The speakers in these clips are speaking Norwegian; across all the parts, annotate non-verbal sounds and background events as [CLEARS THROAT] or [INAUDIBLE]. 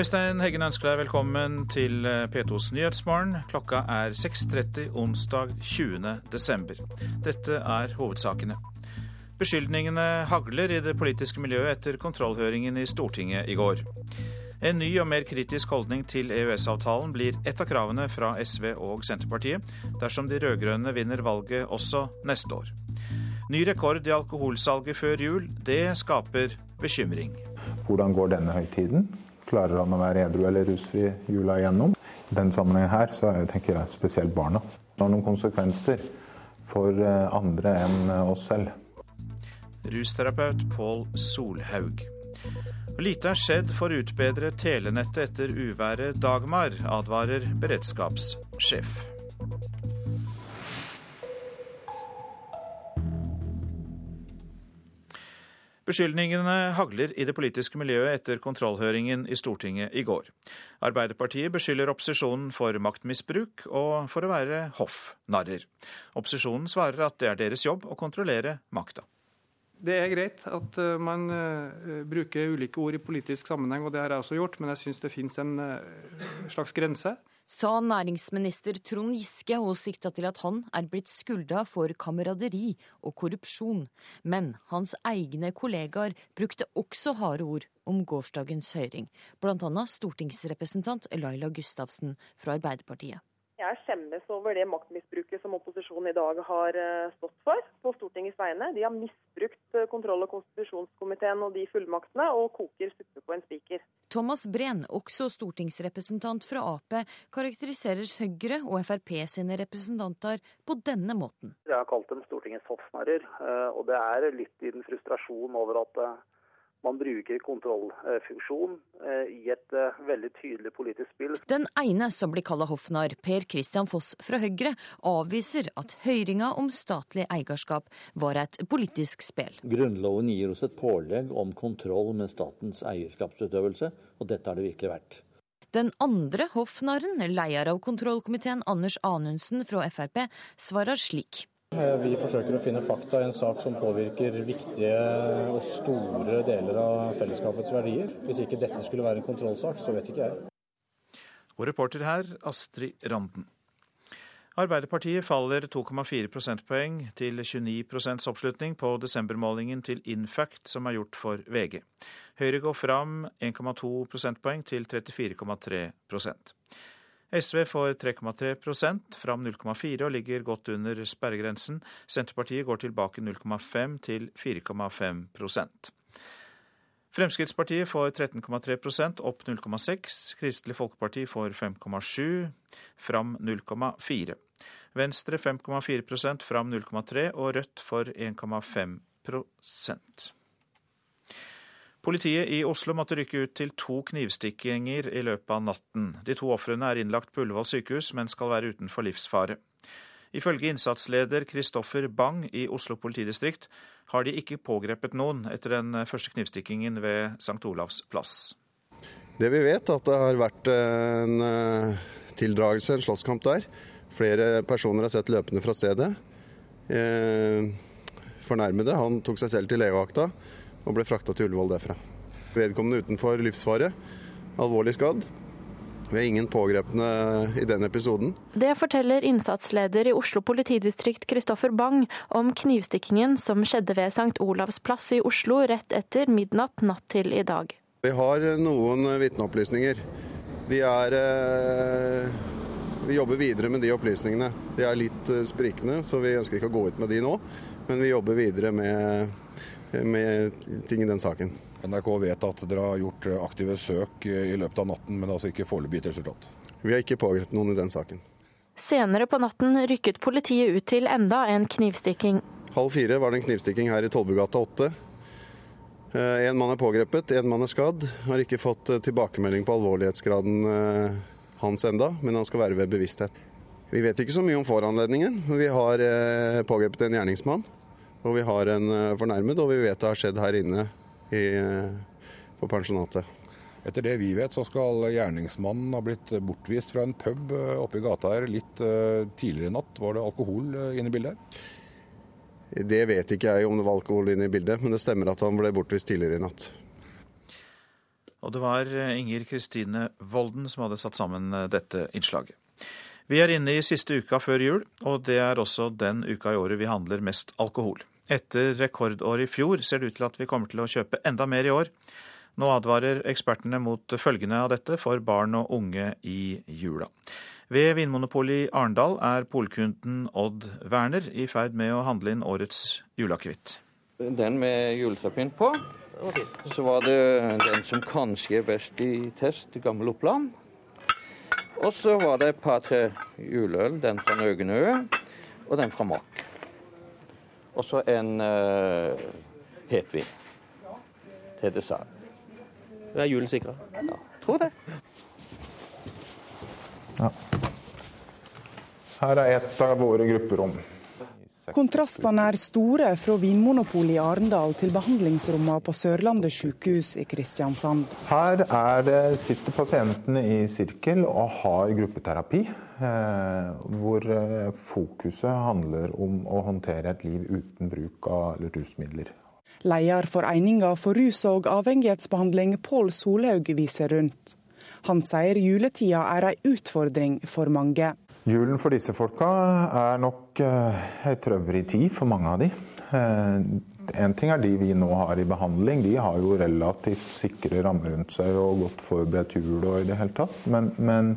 Øystein Heggen ønsker deg velkommen til P2s Nyhetsmorgen. Klokka er 6.30 onsdag 20. desember. Dette er hovedsakene. Beskyldningene hagler i det politiske miljøet etter kontrollhøringen i Stortinget i går. En ny og mer kritisk holdning til EØS-avtalen blir ett av kravene fra SV og Senterpartiet dersom de rød-grønne vinner valget også neste år. Ny rekord i alkoholsalget før jul, det skaper bekymring. Hvordan går denne høytiden? Klarer han å være edru eller rusfri jula igjennom? I den sammenhengen her så tenker jeg spesielt barna. Det har noen konsekvenser for eh, andre enn oss selv. Rusterapeut Pål Solhaug. Lite er skjedd for å utbedre telenettet etter uværet Dagmar, advarer beredskapssjef. Beskyldningene hagler i det politiske miljøet etter kontrollhøringen i Stortinget i går. Arbeiderpartiet beskylder opposisjonen for maktmisbruk og for å være hoffnarrer. Opposisjonen svarer at det er deres jobb å kontrollere makta. Det er greit at eh, man uh, bruker ulike ord i politisk sammenheng, og det har jeg også gjort, men jeg syns det finnes en uh, slags grense. Sa næringsminister Trond Giske og sikta til at han er blitt skulda for kameraderi og korrupsjon. Men hans egne kollegaer brukte også harde ord om gårsdagens høring, bl.a. stortingsrepresentant Laila Gustavsen fra Arbeiderpartiet. Jeg skjemmes over det maktmisbruket som opposisjonen i dag har eh, stått for på Stortingets vegne. De har misbrukt eh, kontroll- og konstitusjonskomiteen og de fullmaktene, og koker suppe på en spiker. Thomas Breen, også stortingsrepresentant fra Ap, karakteriserer Høyre og Frp sine representanter på denne måten. Jeg har kalt dem Stortingets hoffnarrer, eh, og det er litt i den frustrasjon over at man bruker kontrollfunksjon eh, i et eh, veldig tydelig politisk spill. Den ene som blir kalla hoffnarr, Per Christian Foss fra Høyre, avviser at høringa om statlig eierskap var et politisk spill. Grunnloven gir oss et pålegg om kontroll med statens eierskapsutøvelse, og dette har det virkelig vært. Den andre hoffnarren, leder av kontrollkomiteen Anders Anundsen fra Frp, svarer slik. Eh, vi forsøker å finne fakta i en sak som påvirker viktige og store deler av fellesskapets verdier. Hvis ikke dette skulle være en kontrollsak, så vet ikke jeg. Og reporter her, Astrid Randen. Arbeiderpartiet faller 2,4 prosentpoeng til 29% oppslutning på desembermålingen til Infact som er gjort for VG. Høyre går fram 1,2 prosentpoeng til 34,3 SV får 3,3% fram 0,4 og ligger godt under sperregrensen. Senterpartiet går tilbake 0,5 til 4,5% Fremskrittspartiet får 13,3% opp 0,6. Kristelig Folkeparti får 5,7, fram 0,4. Venstre 5,4% fram 0,3 og Rødt for 1,5 Politiet i Oslo måtte rykke ut til to knivstikkinger i løpet av natten. De to ofrene er innlagt på Ullevål sykehus, men skal være utenfor livsfare. Ifølge innsatsleder Kristoffer Bang i Oslo politidistrikt har de ikke pågrepet noen etter den første knivstikkingen ved St. Olavs plass. Det vi vet, er at det har vært en eh, tildragelse, en slåsskamp der. Flere personer har sett løpende fra stedet. Eh, fornærmede han tok seg selv til legevakta og ble frakta til Ullevål derfra. Vedkommende utenfor livsfare, alvorlig skadd. Vi har ingen pågrepne i den episoden. Det forteller innsatsleder i Oslo politidistrikt Kristoffer Bang om knivstikkingen som skjedde ved St. Olavs plass i Oslo rett etter midnatt natt til i dag. Vi har noen vitneopplysninger. De er eh, Vi jobber videre med de opplysningene. De er litt eh, sprikende, så vi ønsker ikke å gå ut med de nå. Men vi jobber videre med med ting i den saken. NRK vet at dere har gjort aktive søk i løpet av natten, men det er altså ikke foreløpig gitt resultat? Vi har ikke pågrepet noen i den saken. Senere på natten rykket politiet ut til enda en knivstikking. Halv fire var det en knivstikking her i Tollbugata 8. Eh, en mann er pågrepet, en mann er skadd. Har ikke fått eh, tilbakemelding på alvorlighetsgraden eh, hans enda, men han skal være ved bevissthet. Vi vet ikke så mye om foranledningen. Vi har pågrepet en gjerningsmann. Og vi har en eh, fornærmet, og vi vet det har skjedd her inne i, eh, på pensjonatet. Etter det vi vet, så skal gjerningsmannen ha blitt bortvist fra en pub eh, oppe i gata her litt tidligere i natt. Var det alkohol inne i bildet? her? Det vet ikke jeg om det var alkohol inne i bildet, men det stemmer at han ble bortvist tidligere i natt. Og det var Inger Kristine Volden som hadde satt sammen dette innslaget. Vi er inne i siste uka før jul, og det er også den uka i året vi handler mest alkohol. Etter rekordåret i fjor ser det ut til at vi kommer til å kjøpe enda mer i år. Nå advarer ekspertene mot følgene av dette for barn og unge i jula. Ved Vinmonopolet i Arendal er polkunden Odd Werner i ferd med å handle inn årets juleakevitt. Den med juletrepynt på. Så var det den som kanskje er best i test, Gammel Oppland. Og så var det et par-tre juleøl. Den fra Nøgenø og den fra Mack. Og så en uh, hetvin til dessert. Det er julen sikra? Ja, tror det. Ja. Her er et av våre grupperom. Kontrastene er store fra Vinmonopolet i Arendal til behandlingsrommene på Sørlandet sykehus i Kristiansand. Her det, sitter pasientene i sirkel og har gruppeterapi, eh, hvor eh, fokuset handler om å håndtere et liv uten bruk av rusmidler. Leder for Eininga for rus- og avhengighetsbehandling, Pål Solhaug, viser rundt. Han sier juletida er ei utfordring for mange. Julen for disse folka er nok ei trøvrig tid for mange av de. Eh, en ting er de vi nå har i behandling, de har jo relativt sikre rammer rundt seg og godt forberedt jul og i det hele tatt. Men, men,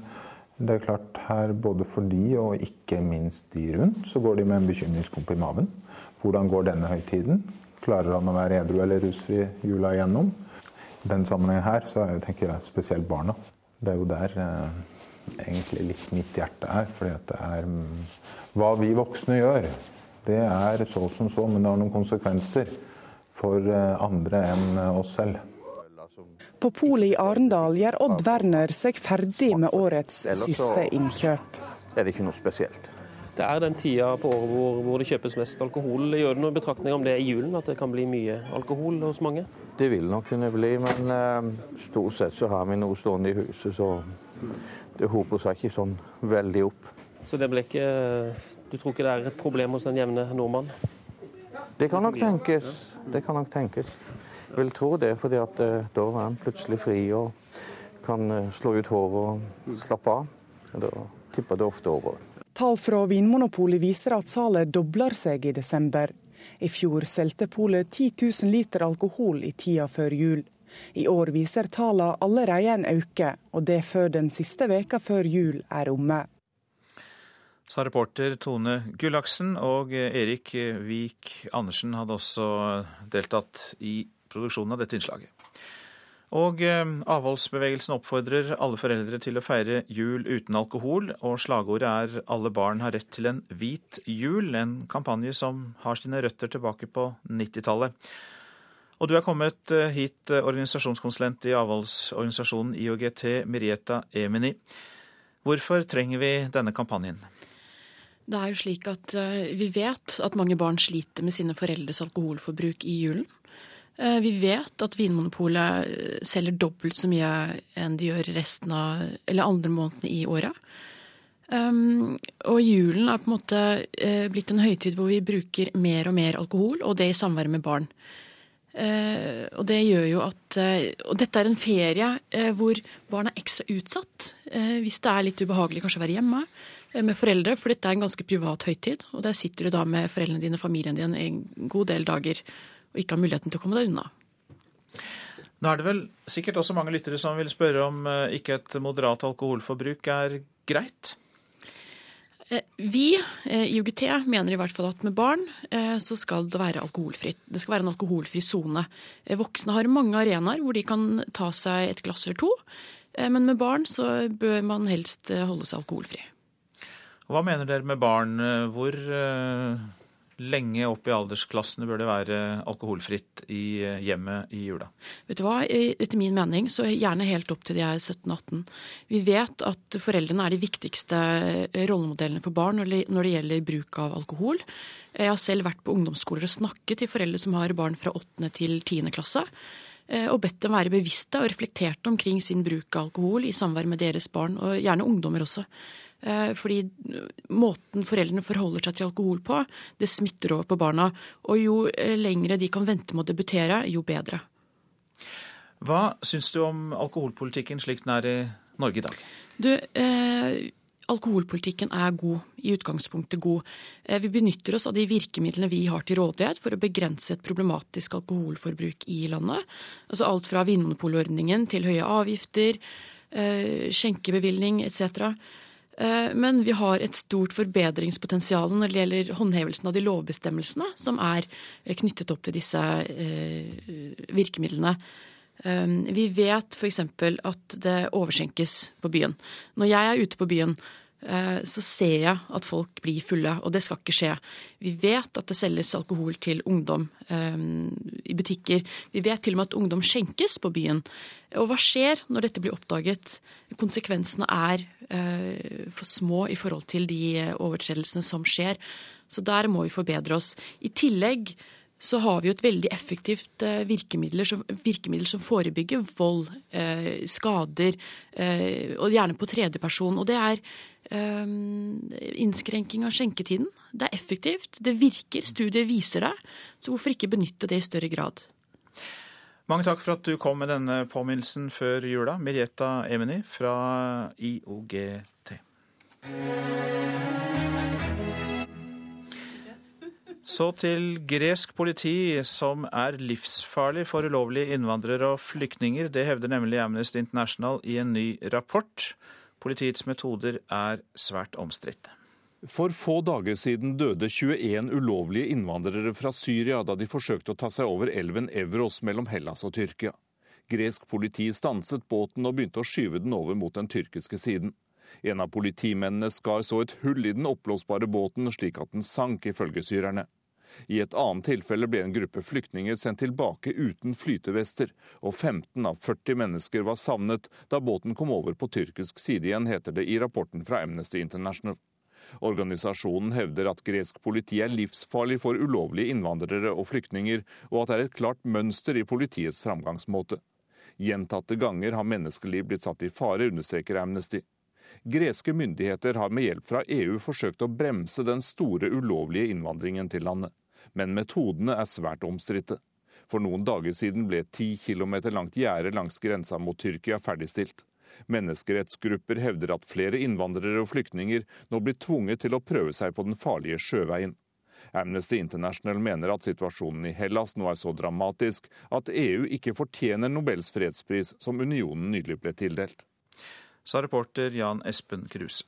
det er klart her både for de og ikke minst de rundt, så går de med en bekymringsklump i maven. Hvordan går denne høytiden? Klarer han å være edru eller rusfri jula igjennom? I den sammenhengen her så tenker jeg spesielt barna. Det er jo der eh, egentlig litt mitt hjerte er. fordi at det er mm, Hva vi voksne gjør, det er så som så, men det har noen konsekvenser for eh, andre enn eh, oss selv. På polet i Arendal gjør Odd Werner seg ferdig med årets siste innkjøp. Er det ikke noe spesielt? Det er den tida på året hvor, hvor, det kjøpes mest alkohol. Gjør det noen betraktninger om det i julen, at det kan bli mye alkohol hos mange? Det vil nok kunne bli, men uh, stort sett så har vi noe stående i huset, så det hoper seg ikke sånn veldig opp. Så det ble ikke Du tror ikke det er et problem hos den jevne nordmann? Det kan nok tenkes. Det kan nok tenkes. Jeg vil tro det, fordi at eh, da er han plutselig fri og kan eh, slå ut håret og slappe av. Da tipper det ofte over. Tall fra Vinmonopolet viser at salget dobler seg i desember. I fjor solgte polet 10 000 liter alkohol i tida før jul. I år viser tallene allerede en økning, og det før den siste veka før jul er omme. Sa reporter Tone Gullaksen, og Erik Vik Andersen hadde også deltatt i produksjonen av dette innslaget. Og eh, avholdsbevegelsen oppfordrer alle foreldre til å feire jul uten alkohol, og slagordet er 'Alle barn har rett til en hvit jul', en kampanje som har sine røtter tilbake på 90-tallet. Og du er kommet eh, hit, eh, organisasjonskonsulent i avholdsorganisasjonen IOGT, Mirieta Emini. Hvorfor trenger vi denne kampanjen? Det er jo slik at eh, Vi vet at mange barn sliter med sine foreldres alkoholforbruk i julen. Vi vet at Vinmonopolet selger dobbelt så mye enn de gjør resten av, eller andre månedene i året. Og julen er på en måte blitt en høytid hvor vi bruker mer og mer alkohol, og det i samvær med barn. Uh, og det gjør jo at uh, Og dette er en ferie uh, hvor barn er ekstra utsatt. hvis det er litt ubehagelig kanskje å være hjemme med foreldre, for dette er en ganske privat høytid. Og der sitter du da med foreldrene dine, familien din, en god del dager og ikke har muligheten til å komme deg unna. Nå er det vel sikkert også mange lyttere som vil spørre om ikke et moderat alkoholforbruk er greit? Eh, vi eh, i UGT mener i hvert fall at med barn eh, så skal det være alkoholfritt. Det skal være en alkoholfri sone. Voksne har mange arenaer hvor de kan ta seg et glass eller to. Men med barn så bør man helst holde seg alkoholfri. Hva mener dere med barn? Hvor lenge opp i aldersklassene bør det være alkoholfritt i eh, hjemmet i jula? Vet du hva, Etter min mening så gjerne helt opp til de er 17-18. Vi vet at foreldrene er de viktigste eh, rollemodellene for barn når det gjelder bruk av alkohol. Jeg har selv vært på ungdomsskoler og snakket til foreldre som har barn fra 8. til 10. klasse. Eh, og bedt dem være bevisste og reflekterte omkring sin bruk av alkohol i samvær med deres barn, og gjerne ungdommer også. Eh, fordi måten foreldrene forholder seg til alkohol på, det smitter over på barna. Og jo eh, lengre de kan vente med å debutere, jo bedre. Hva syns du om alkoholpolitikken slik den er i Norge i dag? Du, eh, Alkoholpolitikken er god, i utgangspunktet god. Eh, vi benytter oss av de virkemidlene vi har til rådighet for å begrense et problematisk alkoholforbruk i landet. Altså alt fra vinmonopolordningen til høye avgifter, eh, skjenkebevilgning etc. Eh, men vi har et stort forbedringspotensial når det gjelder håndhevelsen av de lovbestemmelsene som er knyttet opp til disse virkemidlene. Ehm, vi vet f.eks. at det overskjenkes på byen. Når jeg er ute på byen, eh, så ser jeg at folk blir fulle, og det skal ikke skje. Vi vet at det selges alkohol til ungdom ehm, i butikker. Vi vet til og med at ungdom skjenkes på byen. Og hva skjer når dette blir oppdaget? Konsekvensene er eh, for små i forhold til de overtredelsene som skjer. Så der må vi forbedre oss. I tillegg så har vi jo et veldig effektivt eh, virkemiddel som, virkemiddel som forebygger vold, eh, skader, eh, og gjerne på tredjeperson. Og det er innskrenking av skjenketiden. Det er effektivt, det virker, studiet viser det. Så hvorfor ikke benytte det i større grad? Mange takk for at du kom med denne påminnelsen før jula, Mirjeta Emeny fra IOGT. Så til gresk politi, som er livsfarlig for ulovlige innvandrere og flyktninger. Det hevder nemlig Amnesty International i en ny rapport. Politiets metoder er svært omstridte. For få dager siden døde 21 ulovlige innvandrere fra Syria da de forsøkte å ta seg over elven Evros mellom Hellas og Tyrkia. Gresk politi stanset båten og begynte å skyve den over mot den tyrkiske siden. En av politimennene skar så et hull i den oppblåsbare båten, slik at den sank, ifølge syrerne. I et annet tilfelle ble en gruppe flyktninger sendt tilbake uten flytevester, og 15 av 40 mennesker var savnet da båten kom over på tyrkisk side igjen, heter det i rapporten fra Amnesty International. Organisasjonen hevder at gresk politi er livsfarlig for ulovlige innvandrere og flyktninger, og at det er et klart mønster i politiets framgangsmåte. Gjentatte ganger har menneskeliv blitt satt i fare, understreker Amnesty. Greske myndigheter har med hjelp fra EU forsøkt å bremse den store ulovlige innvandringen til landet. Men metodene er svært omstridte. For noen dager siden ble et ti kilometer langt gjerde langs grensa mot Tyrkia ferdigstilt. Menneskerettsgrupper hevder at flere innvandrere og flyktninger nå blir tvunget til å prøve seg på den farlige sjøveien. Amnesty International mener at situasjonen i Hellas nå er så dramatisk at EU ikke fortjener Nobels fredspris, som unionen nylig ble tildelt sa reporter Jan Espen Kruse.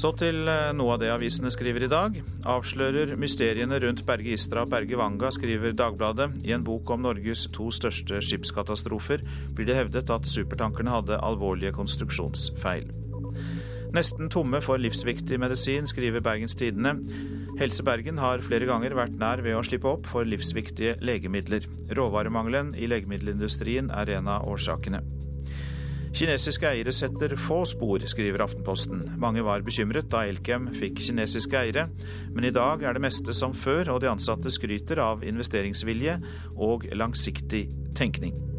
Så til eh, noe av det avisene skriver i dag. Avslører mysteriene rundt Berge Istra og Berge Vanga, skriver Dagbladet. I en bok om Norges to største skipskatastrofer blir det hevdet at supertankerne hadde alvorlige konstruksjonsfeil. Nesten tomme for livsviktig medisin, skriver Bergens Tidende. Helse Bergen har flere ganger vært nær ved å slippe opp for livsviktige legemidler. Råvaremangelen i legemiddelindustrien er en av årsakene. Kinesiske eiere setter få spor, skriver Aftenposten. Mange var bekymret da Elkem fikk kinesiske eiere, men i dag er det meste som før, og de ansatte skryter av investeringsvilje og langsiktig tenkning.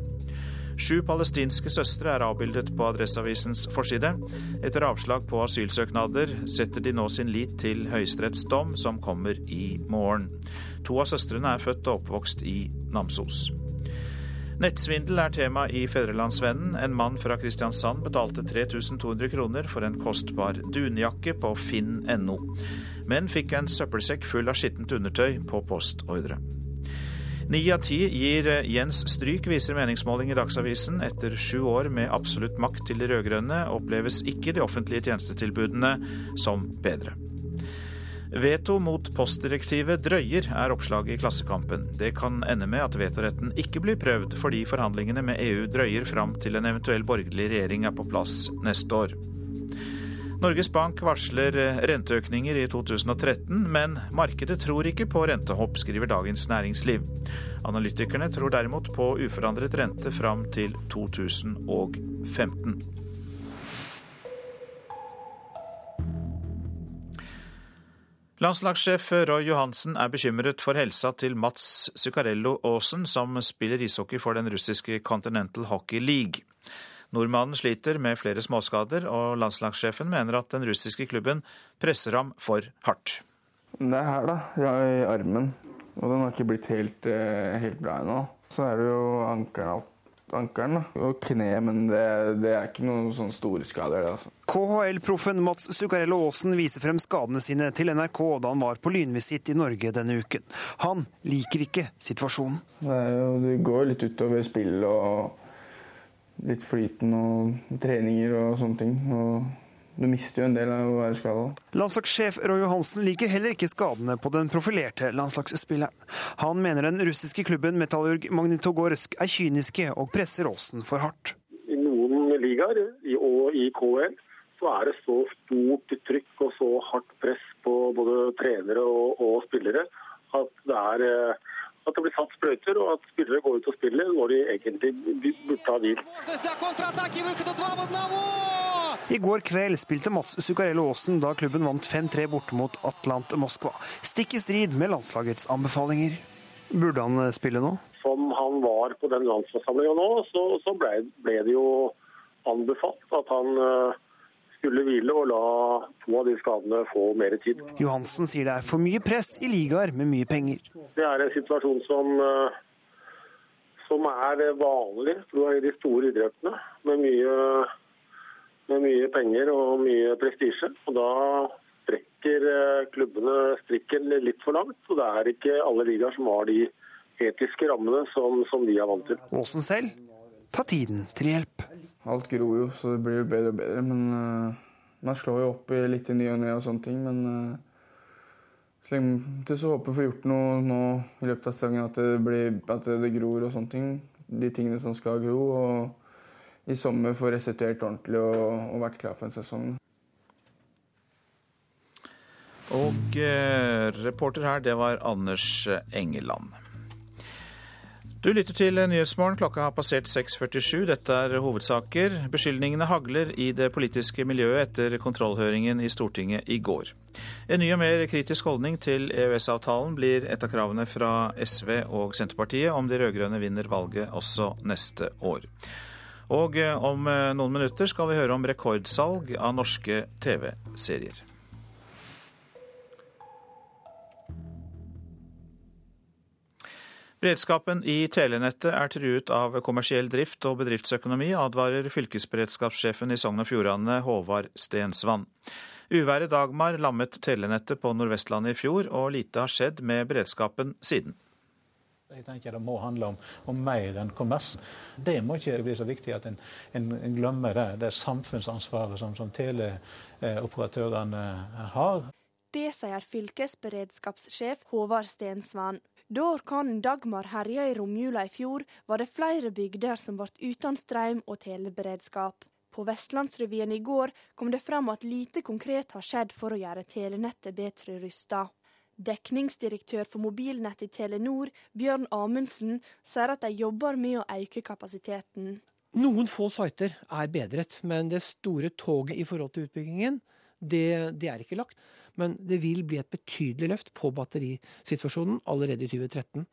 Sju palestinske søstre er avbildet på Adresseavisens forside. Etter avslag på asylsøknader setter de nå sin lit til Høyesteretts dom, som kommer i morgen. To av søstrene er født og oppvokst i Namsos. Nettsvindel er tema i Fedrelandsvennen. En mann fra Kristiansand betalte 3200 kroner for en kostbar dunjakke på finn.no, men fikk en søppelsekk full av skittent undertøy på postordre. Ni av ti gir eh, Jens stryk, viser meningsmåling i Dagsavisen. Etter sju år med absolutt makt til de rød-grønne oppleves ikke de offentlige tjenestetilbudene som bedre. Veto mot postdirektivet drøyer, er oppslaget i Klassekampen. Det kan ende med at vetoretten ikke blir prøvd fordi forhandlingene med EU drøyer fram til en eventuell borgerlig regjering er på plass neste år. Norges Bank varsler eh, renteøkninger i 2013, men markedet tror ikke på rentehopp, skriver Dagens Næringsliv. Analytikerne tror derimot på uforandret rente fram til 2015. Landslagssjef Roy Johansen er bekymret for helsa til Mats Zuccarello Aasen, som spiller ishockey for den russiske Continental Hockey League. Nordmannen sliter med flere småskader, og landslagssjefen mener at den russiske klubben presser ham for hardt. Det er her, da. Ja, I armen. Og den har ikke blitt helt, eh, helt bra ennå. Så er det jo ankelen, ankeren og kne, men det, det, er ikke noen sånne store skader. Altså. KHL-proffen Mats Zuccarello Aasen viser frem skadene sine til NRK da han var på lynvisitt i Norge denne uken. Han liker ikke situasjonen. Det, jo, det går litt utover spill og litt flyten og treninger og sånne ting. Og du mister jo en del av å være skada. Landslagssjef Roy Johansen liker heller ikke skadene på den profilerte landslagsspilleren. Han mener den russiske klubben Metallurg Magnitogorsk er kyniske og presser Aasen for hardt. I noen ligaer og i KL så er det så stort trykk og så hardt press på både trenere og, og spillere at det er eh, at det blir satt sprøyter, og at spillere går ut og spiller når de egentlig burde ha hvil. I går kveld spilte Mats Zuccarello Aasen da klubben vant 5-3 borte mot Atlant Moskva. Stikk i strid med landslagets anbefalinger. Burde han eh, spille nå? Som han var på den landsforsamlinga nå, så, så ble, ble, det jo anbefalt at han skulle hvile og la to av de skadene få mer tid. Johansen sier det er for mye press i ligaer med mye penger. Det er en situasjon som, eh, som er vanlig i de store idrettene, med mye, med mye penger og mye prestisje. Og da strekker eh, klubbene strikken litt for langt. Og det er ikke alle ligaer som har de etiske rammene som, som de er vant til. Åsen selv tar tiden til hjelp. Alt gror jo, så det blir jo bedre og bedre. Men uh, man slår jo opp litt i ny og ne og sånne ting. Men uh, så lenge så håper vi får gjort noe nå i løpet av sesongen, at det, at det gror og sånne ting. De tingene som skal gro. Og i sommer få restituert ordentlig og, og vært klar for en sesong. Og eh, reporter her, det var Anders Engeland. Du lytter til Nyhetsmorgen. Klokka har passert 6.47. Dette er hovedsaker. Beskyldningene hagler i det politiske miljøet etter kontrollhøringen i Stortinget i går. En ny og mer kritisk holdning til EØS-avtalen blir et av kravene fra SV og Senterpartiet om de rød-grønne vinner valget også neste år. Og om noen minutter skal vi høre om rekordsalg av norske TV-serier. Beredskapen i telenettet er truet av kommersiell drift og bedriftsøkonomi, advarer fylkesberedskapssjefen i Sogn og Fjordane, Håvard Stensvann. Uværet Dagmar lammet telenettet på Nordvestlandet i fjor, og lite har skjedd med beredskapen siden. Jeg tenker Det må handle om, om mer enn kommers. Det må ikke bli så viktig at en, en, en glemmer det, det samfunnsansvaret som, som teleoperatørene har. Det sier fylkesberedskapssjef Håvard Stensvann. Da orkanen Dagmar herja i romjula i fjor, var det flere bygder som ble uten strøm og teleberedskap. På Vestlandsrevyen i går kom det fram at lite konkret har skjedd for å gjøre telenettet bedre rusta. Dekningsdirektør for mobilnett i Telenor, Bjørn Amundsen, sier at de jobber med å øke kapasiteten. Noen få siter er bedret, men det store toget i forhold til utbyggingen, det, det er ikke lagt men det vil bli et betydelig løft på batterisituasjonen allerede i 2013.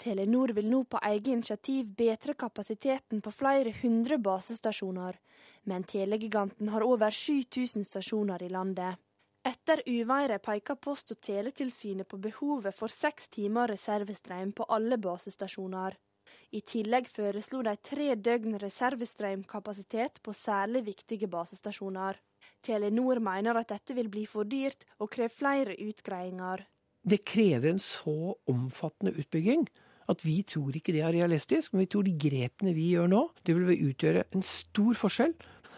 Telenor vil nå på eget initiativ bedre kapasiteten på flere hundre basestasjoner, men telegiganten har over 7000 stasjoner i landet. Etter uværet peker Post- og teletilsynet på behovet for seks timer reservestrøm på alle basestasjoner. I tillegg foreslo de tre døgn reservestrømkapasitet på særlig viktige basestasjoner. Telenor mener at dette vil bli for dyrt og krever flere utgreiinger. Det krever en så omfattende utbygging at vi tror ikke det er realistisk. Men vi tror de grepene vi gjør nå, det vil utgjøre en stor forskjell.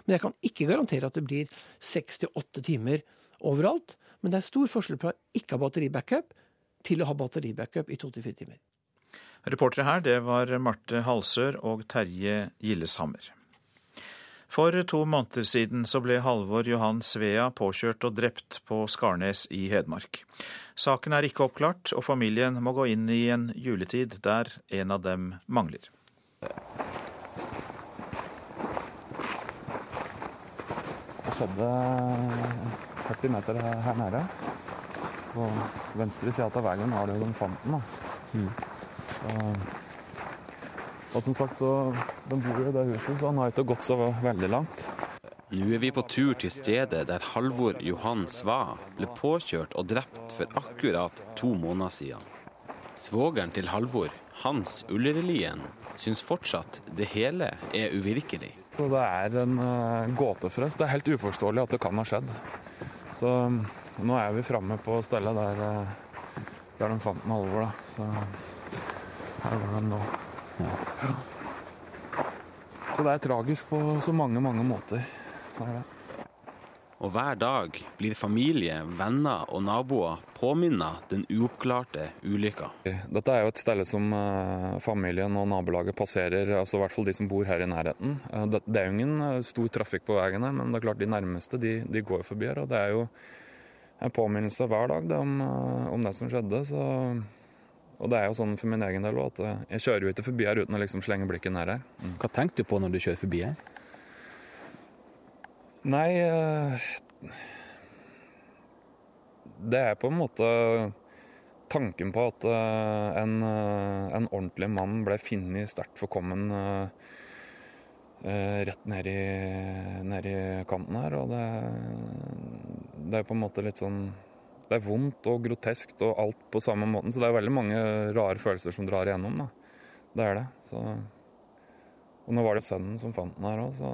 Men jeg kan ikke garantere at det blir seks til åtte timer overalt. Men det er stor forskjell fra ikke ha batteribackup til å ha batteribackup i to til fire timer. Reportere her, det var Marte Halsør og Terje Gilleshammer. For to måneder siden så ble Halvor Johan Svea påkjørt og drept på Skarnes i Hedmark. Saken er ikke oppklart, og familien må gå inn i en juletid der en av dem mangler. Det skjedde 40 meter her nede. På venstre side av veien har de fant den. Mm. Og som sagt, så De bor jo i det huset, så han har ikke gått så veldig langt. Nå er vi på tur til stedet der Halvor Johan Sva ble påkjørt og drept for akkurat to måneder siden. Svogeren til Halvor, Hans Ullerlien, syns fortsatt det hele er uvirkelig. Det er en uh, gåte for oss. Det er helt uforståelig at det kan ha skjedd. Så nå er vi framme på stedet der, uh, der de fant med Halvor. Da. Så her var den nå. Ja. Så det er tragisk på så mange, mange måter. Det er det. Og hver dag blir familie, venner og naboer påminnet den uoppklarte ulykka. Dette er jo et sted som uh, familien og nabolaget passerer, altså i hvert fall de som bor her i nærheten. Uh, det, er jo ingen uh, stor trafikk på veien her, men det er klart de nærmeste de, de går forbi her. Og det er jo en påminnelse hver dag det, om, om, det som skjedde. Så, og det er jo sånn for min egen del òg, at jeg kjører jo ikke forbi her uten å liksom slenge blikket ned her. Mm. Hva tenkte du på når du kjører forbi her? Nei Det er på en måte tanken på at en, en ordentlig mann ble funnet sterkt forkommen rett ned i, ned i kanten her. Og det, det er på en måte litt sånn Det er vondt og groteskt og alt på samme måten. Så det er veldig mange rare følelser som drar igjennom. Da. Det er det. Så, og nå var det sønnen som fant den her òg, så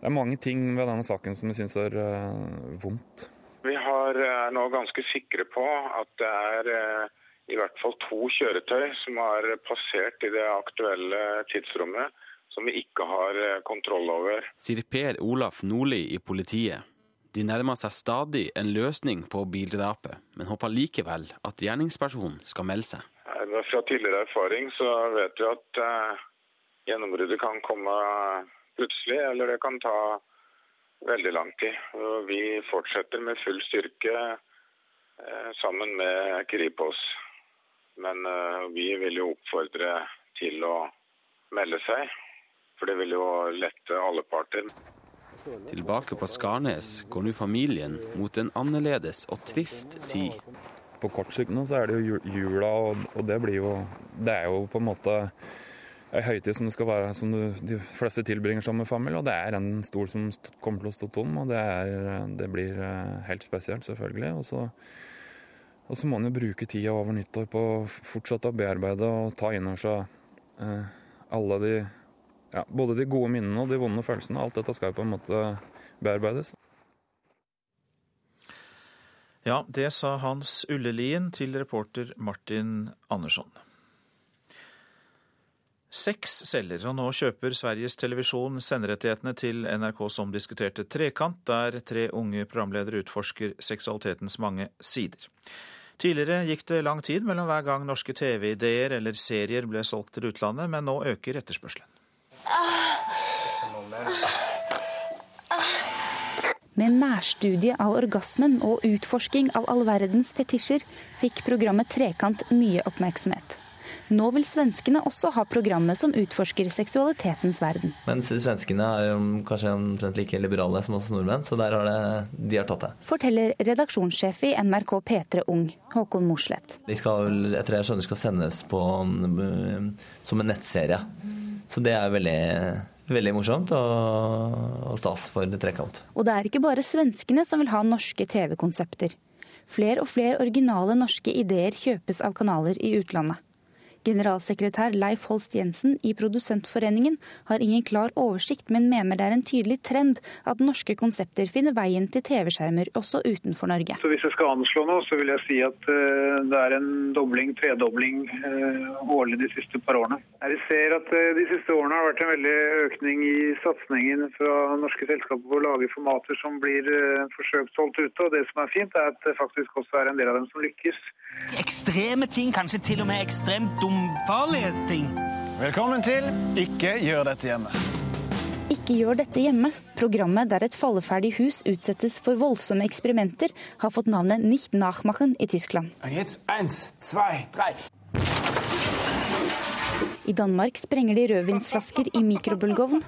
det er mange ting ved denne saken som jeg syns er uh, vondt. Vi har, er nå ganske sikre på at det er uh, i hvert fall to kjøretøy som har passert i det aktuelle tidsrommet som vi ikke har kontroll over. Sier Per Olaf Nordli i politiet. De nærmer seg stadig en løsning på bildrapet, men håper likevel at gjerningspersonen skal melde seg. Fra tidligere erfaring så vet vi at gjennombruddet kan komme plutselig, eller det kan ta veldig lang tid. Og vi fortsetter med full styrke eh, sammen med Kripos. Men eh, vi vil jo oppfordre til å melde seg, for det vil jo lette alle parter. Tilbake på Skarnes går nå familien mot en annerledes og trist tid. På kort sikt nå så er det jo jula, og det blir jo Det er jo på en måte ei høytid som det skal være, som de fleste tilbringer sammen med familie. Og det er en stol som kommer til å stå tom, og det, er, det blir eh, helt spesielt, selvfølgelig. Og så, og så, må man jo bruke tida over nyttår på å fortsette å bearbeide og ta inn over seg eh, alle de ja, Både de gode minnene og de vonde følelsene. Alt dette skal jo på en måte bearbeides. Ja, det sa Hans Ullelien til reporter Martin Andersson. Seks selger, og nå kjøper Sveriges Televisjon senderettighetene til NRKs omdiskuterte Trekant, der tre unge programledere utforsker seksualitetens mange sider. Tidligere gikk det lang tid mellom hver gang norske TV-ideer eller serier ble solgt til utlandet, men nå øker etterspørselen. Med nærstudie av orgasmen og utforsking av all verdens fetisjer fikk programmet Trekant mye oppmerksomhet. Nå vil svenskene også ha programmet som utforsker seksualitetens verden. Mens svenskene er kanskje omtrent like liberale som oss nordmenn, så der har det, de har tatt det. Forteller redaksjonssjef i NRK P3 Ung, Håkon Mosleth. De skal, etter det jeg skjønner, skal sendes på, som en nettserie. Så det er veldig veldig morsomt og, og stas for Trekant. Og det er ikke bare svenskene som vil ha norske TV-konsepter. Flere og flere originale norske ideer kjøpes av kanaler i utlandet. Generalsekretær Leif Holst Jensen i Produsentforeningen har ingen klar oversikt, men mener det er en tydelig trend at norske konsepter finner veien til TV-skjermer også utenfor Norge. Så Hvis jeg skal anslå noe, så vil jeg si at uh, det er en dobling, tredobling uh, årlig de siste par årene. Vi ser at uh, de siste årene har vært en veldig økning i satsingen fra norske selskaper på å lage formater som blir forsøkt solgt ute. Og det som er fint, er at det faktisk også er en del av dem som lykkes. Ekstreme ting, kanskje til og med ekstremt dumme farlige ting. Velkommen til Ikke gjør dette hjemme. Ikke gjør dette hjemme. Programmet der et falleferdig hus utsettes for voldsomme eksperimenter, har fått navnet Nicht nachmachen i Tyskland. Eins, zwei, drei. I Danmark sprenger de rødvinsflasker i mikrobølgeovn,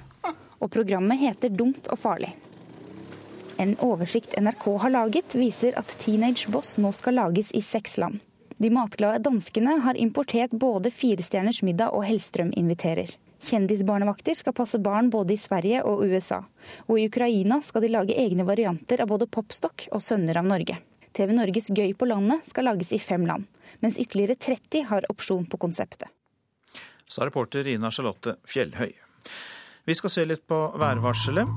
og programmet heter Dumt og farlig. En oversikt NRK har laget, viser at Teenage Boss nå skal lages i seks land. De matglade danskene har importert både Firestjerners middag og Hellstrøm inviterer. Kjendisbarnevakter skal passe barn både i Sverige og USA. Og i Ukraina skal de lage egne varianter av både popstokk og Sønner av Norge. TV Norges Gøy på landet skal lages i fem land, mens ytterligere 30 har opsjon på konseptet. Sa reporter Ina Charlotte Fjellhøy. Vi skal se litt på værvarselet.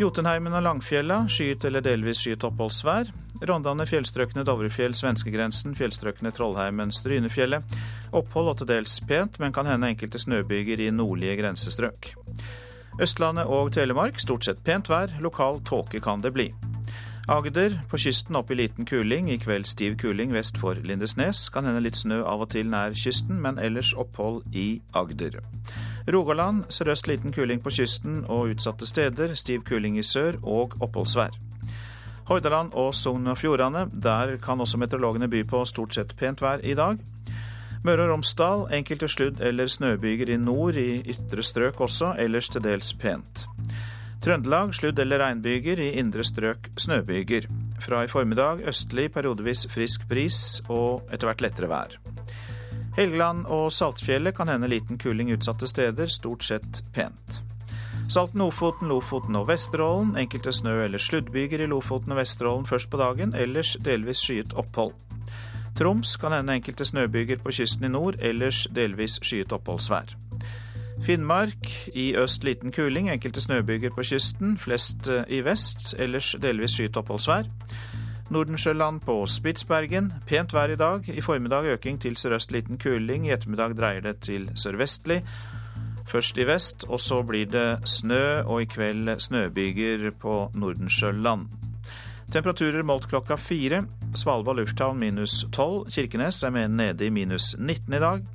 Jotunheimen og Langfjella skyet eller delvis skyet oppholdsvær. Rondane, fjellstrøkene Dovrefjell, svenskegrensen, fjellstrøkene Trollheimen, Strynefjellet. Opphold og til dels pent, men kan hende enkelte snøbyger i nordlige grensestrøk. Østlandet og Telemark stort sett pent vær, lokal tåke kan det bli. Agder på kysten opp i liten kuling, i kveld stiv kuling vest for Lindesnes. Kan hende litt snø av og til nær kysten, men ellers opphold i Agder. Rogaland sørøst liten kuling på kysten og utsatte steder, stiv kuling i sør og oppholdsvær. Hordaland og Sogn og Fjordane, der kan også meteorologene by på stort sett pent vær i dag. Møre og Romsdal enkelte sludd- eller snøbyger i nord, i ytre strøk også, ellers til dels pent. Trøndelag sludd- eller regnbyger, i indre strøk snøbyger. Fra i formiddag østlig periodevis frisk bris og etter hvert lettere vær. Helgeland og Saltfjellet kan hende liten kuling utsatte steder, stort sett pent. Salten, Ofoten, Lofoten og Vesterålen. Enkelte snø- eller sluddbyger i Lofoten og Vesterålen først på dagen, ellers delvis skyet opphold. Troms kan hende enkelte snøbyger på kysten i nord, ellers delvis skyet oppholdsvær. Finnmark i øst liten kuling, enkelte snøbyger på kysten, flest eh, i vest, ellers delvis skyet oppholdsvær. Nordensjøland på Spitsbergen, pent vær i dag. I formiddag øking til sørøst liten kuling, i ettermiddag dreier det til sørvestlig. Først i vest, og så blir det snø, og i kveld snøbyger på Nordensjøland. Temperaturer målt klokka fire. Svalbard lufthavn minus 12. Kirkenes er nede i minus 19 i dag.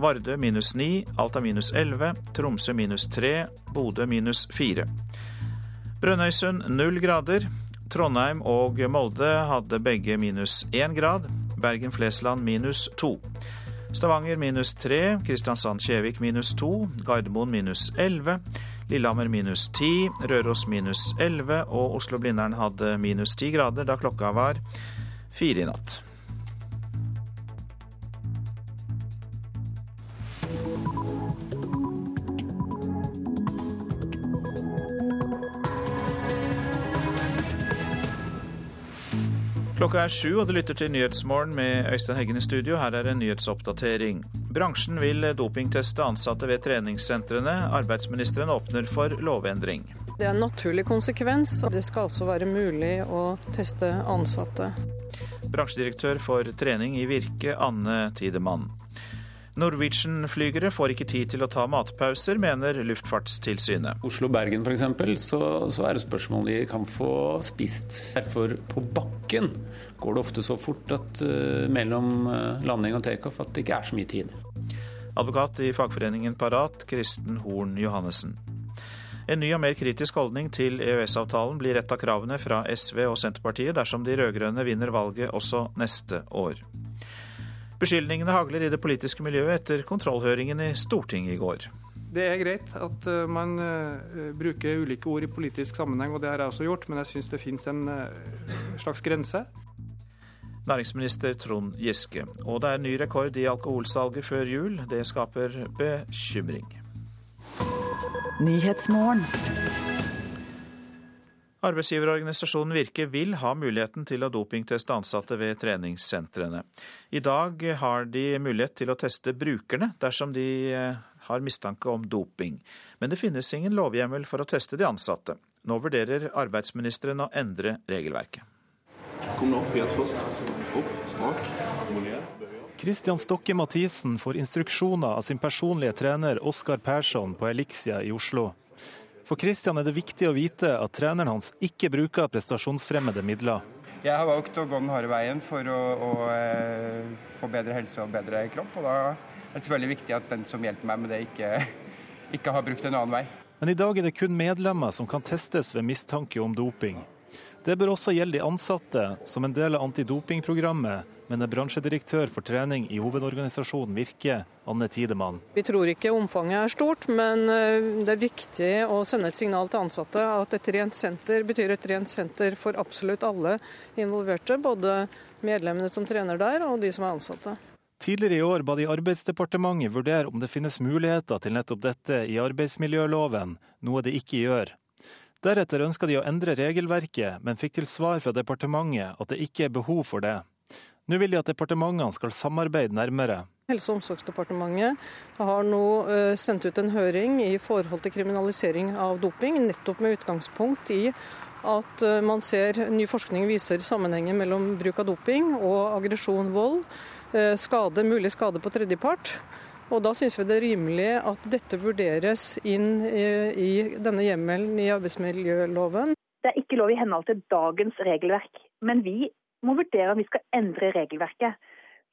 Vardø minus 9. Alta minus 11. Tromsø minus 3. Bodø minus 4. Brønnøysund null grader. Trondheim og Molde hadde begge minus 1 grad. Bergen-Flesland minus 2. Stavanger minus 3. Kristiansand-Kjevik minus 2. Gardermoen minus 11. Lillehammer minus 10, Røros minus 11 og Oslo-Blindern hadde minus 10 grader da klokka var fire i natt. Klokka er sju, og du lytter til Nyhetsmorgen med Øystein Heggen i studio. Her er en nyhetsoppdatering. Bransjen vil dopingteste ansatte ved treningssentrene. Arbeidsministeren åpner for lovendring. Det er en naturlig konsekvens. og Det skal også være mulig å teste ansatte. Bransjedirektør for trening i Virke, Anne Tidemann. Norwegian-flygere får ikke tid til å ta matpauser, mener Luftfartstilsynet. Oslo-Bergen f.eks. Så, så er det spørsmål de kan få spist. Derfor på bakken går det ofte så fort at uh, mellom uh, landing og takeoff at det ikke er så mye tid. Advokat i fagforeningen Parat, Kristen Horn Johannessen. En ny og mer kritisk holdning til EØS-avtalen blir et av kravene fra SV og Senterpartiet dersom de rød-grønne vinner valget også neste år. Beskyldningene hagler i det politiske miljøet etter kontrollhøringen i Stortinget i går. Det er greit at eh, man uh, bruker ulike ord i politisk sammenheng, og det har jeg også gjort, men jeg syns det finnes en uh, slags grense. Næringsminister Trond Giske. Og det er ny rekord i alkoholsalget før jul. Det skaper bekymring. Arbeidsgiverorganisasjonen Virke vil ha muligheten til å dopingteste ansatte ved treningssentrene. I dag har de mulighet til å teste brukerne dersom de eh, har mistanke om doping. Men det finnes ingen lovhjemmel for å teste de ansatte. Nå vurderer arbeidsministeren å endre regelverket. Kom nå opp helt først. Opp, snak, Christian Kristian Stokke Mathisen får instruksjoner av sin personlige trener Oskar Persson på Elixia i Oslo. For Kristian er det viktig å vite at treneren hans ikke bruker prestasjonsfremmede midler. Jeg har valgt å gå den harde veien for å, å, å eh, få bedre helse og bedre kropp. og Da er det veldig viktig at den som hjelper meg med det, ikke, [LAUGHS] ikke har brukt en annen vei. Men i dag er det kun medlemmer som kan testes ved mistanke om doping. Det bør også gjelde de ansatte, som en del av antidopingprogrammet mener bransjedirektør for trening i hovedorganisasjonen Virke, Anne Tidemann. Vi tror ikke omfanget er stort, men eh, det er viktig å sende et signal til ansatte at et rent senter betyr et rent senter for absolutt alle involverte, både medlemmene som trener der og de som er ansatte. Tidligere i år ba de Arbeidsdepartementet vurdere om det finnes muligheter til nettopp dette i arbeidsmiljøloven, noe de ikke gjør. Deretter ønska de å endre regelverket, men fikk til svar fra departementet at det ikke er behov for det. Nå vil de at departementene skal samarbeide nærmere. Helse- og omsorgsdepartementet har nå eh, sendt ut en høring i forhold til kriminalisering av doping, nettopp med utgangspunkt i at eh, man ser ny forskning viser sammenhengen mellom bruk av doping og aggresjon, vold, eh, skade, mulig skade på tredjepart. Og Da syns vi det er rimelig at dette vurderes inn i denne hjemmelen i arbeidsmiljøloven. Det er ikke lov i henhold til dagens regelverk, men vi må vurdere om vi skal endre regelverket.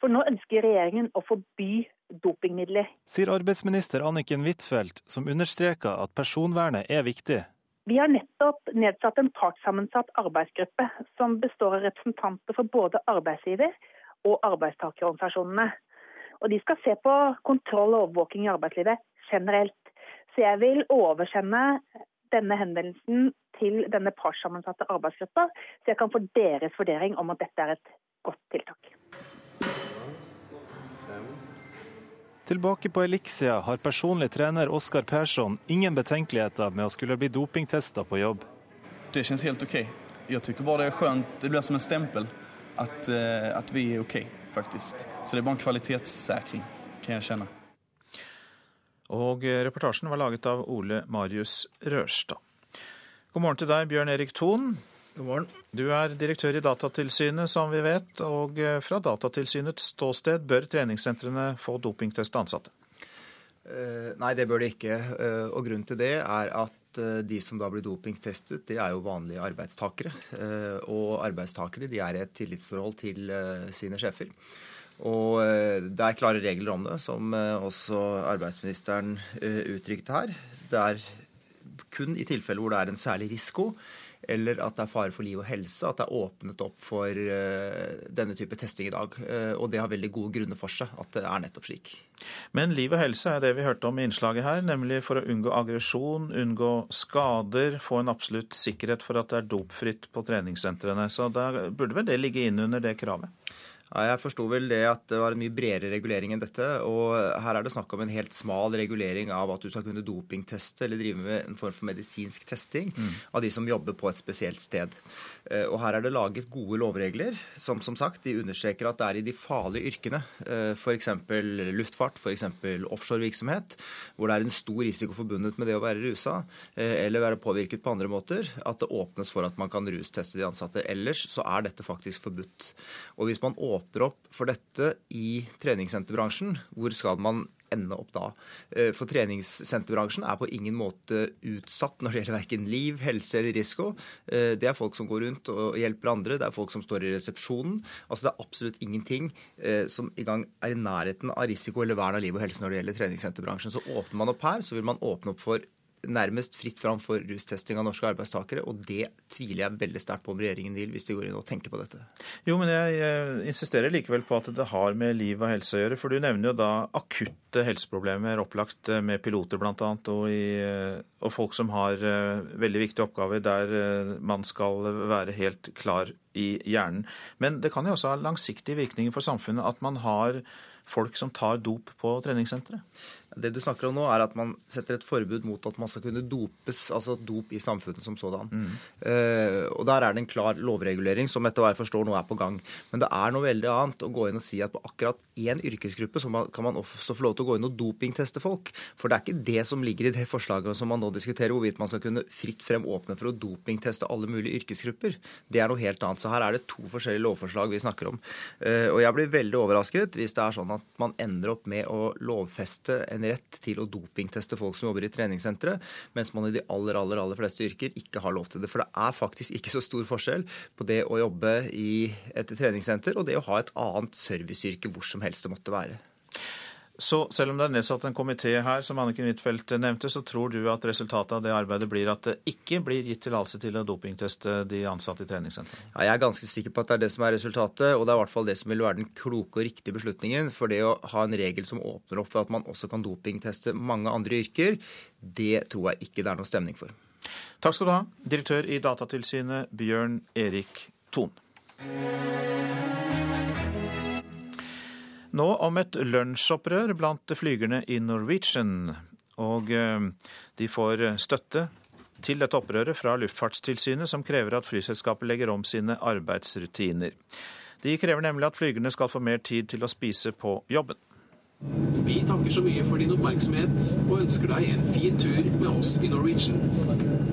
For nå ønsker regjeringen å forby dopingmidler. Sier arbeidsminister Anniken Huitfeldt, som understreker at personvernet er viktig. Vi har nettopp nedsatt en partssammensatt arbeidsgruppe som består av representanter for både arbeidsgiver og arbeidstakerorganisasjonene. Og De skal se på kontroll og overvåking i arbeidslivet generelt. Så jeg vil oversende denne henvendelsen til denne partssammensatte arbeidsgruppa, så jeg kan få deres vurdering om at dette er et godt tiltak. Tilbake på Elixia har personlig trener Oskar Persson ingen betenkeligheter med å skulle bli dopingtesta på jobb. Det kjennes helt ok. Jeg syns bare det er skjønt. Det blir som en stempel at, uh, at vi er ok, faktisk. Så det er bare en kvalitetssikring, kan jeg kjenne. Og reportasjen var laget av Ole Marius Rørstad. God morgen til deg, Bjørn Erik Thon. God morgen. Du er direktør i Datatilsynet, som vi vet. Og fra Datatilsynets ståsted bør treningssentrene få dopingteste ansatte? Uh, nei, det bør de ikke. Og grunnen til det er at de som da blir dopingtestet, det er jo vanlige arbeidstakere. og arbeidstakere de er i et tillitsforhold til sine sjefer. Og det er klare regler om det, som også arbeidsministeren uttrykte her. Det er kun i tilfeller hvor det er en særlig risiko, eller at det er fare for liv og helse, at det er åpnet opp for denne type testing i dag. Og det har veldig gode grunner for seg at det er nettopp slik. Men liv og helse er det vi hørte om i innslaget her, nemlig for å unngå aggresjon, unngå skader, få en absolutt sikkerhet for at det er dopfritt på treningssentrene. Så da burde vel det ligge inn under det kravet? Ja, jeg forsto vel det at det var en mye bredere regulering enn dette. Og her er det snakk om en helt smal regulering av at du skal kunne dopingteste eller drive med en form for medisinsk testing mm. av de som jobber på et spesielt sted. Og her er det laget gode lovregler som som sagt de understreker at det er i de farlige yrkene, f.eks. luftfart, f.eks. offshorevirksomhet, hvor det er en stor risiko forbundet med det å være rusa eller være påvirket på andre måter, at det åpnes for at man kan rusteste de ansatte. Ellers så er dette faktisk forbudt. Og hvis man åpner opp for dette i treningssenterbransjen, hvor skal man ende opp da? For treningssenterbransjen er på ingen måte utsatt når det gjelder verken liv, helse eller risiko. Det er folk som går rundt og hjelper andre, det er folk som står i resepsjonen. Altså Det er absolutt ingenting som i gang er i nærheten av risiko eller vern av liv og helse når det gjelder treningssenterbransjen. Så åpner man opp her, så vil man åpne opp for nærmest fritt fram for rustesting av norske arbeidstakere. Og det tviler jeg veldig sterkt på om regjeringen vil, hvis de går inn og tenker på dette. Jo, men jeg, insisterer likevel på at det har med liv og helse å gjøre. For du nevner jo da akutte helseproblemer, opplagt med piloter bl.a. Og, og folk som har veldig viktige oppgaver der man skal være helt klar i hjernen. Men det kan jo også ha langsiktige virkninger for samfunnet at man har folk som tar dop på treningssenteret? Det du snakker om nå, er at man setter et forbud mot at man skal kunne dopes, altså dop i samfunnet som sådan. Mm. Uh, og Der er det en klar lovregulering som etter hva jeg forstår nå er på gang. Men det er noe veldig annet å gå inn og si at på akkurat én yrkesgruppe så kan man også få lov til å gå inn og dopingteste folk. For det er ikke det som ligger i det forslaget som man nå diskuterer, hvorvidt man skal kunne fritt frem åpne for å dopingteste alle mulige yrkesgrupper. Det er noe helt annet. Så her er det to forskjellige lovforslag vi snakker om. Uh, og jeg blir veldig overrasket hvis det er sånn at man ender opp med å lovfeste en rett til å dopingteste folk som jobber i treningssentre, mens man i de aller, aller, aller fleste yrker ikke har lov til det. For det er faktisk ikke så stor forskjell på det å jobbe i et treningssenter og det å ha et annet serviceyrke hvor som helst det måtte være. Så selv om det er nedsatt en komité her, som Anniken Huitfeldt nevnte, så tror du at resultatet av det arbeidet blir at det ikke blir gitt tillatelse til å dopingteste de ansatte i treningssentrene? Ja, jeg er ganske sikker på at det er det som er resultatet, og det er i hvert fall det som vil være den kloke og riktige beslutningen. For det å ha en regel som åpner opp for at man også kan dopingteste mange andre yrker, det tror jeg ikke det er noe stemning for. Takk skal du ha, direktør i Datatilsynet Bjørn Erik Thon. Nå om et lunsjopprør blant flygerne i Norwegian. Og de får støtte til dette opprøret fra Luftfartstilsynet, som krever at flyselskapet legger om sine arbeidsrutiner. De krever nemlig at flygerne skal få mer tid til å spise på jobben. Vi takker så mye for din oppmerksomhet og ønsker deg en fin tur med oss i Norwegian.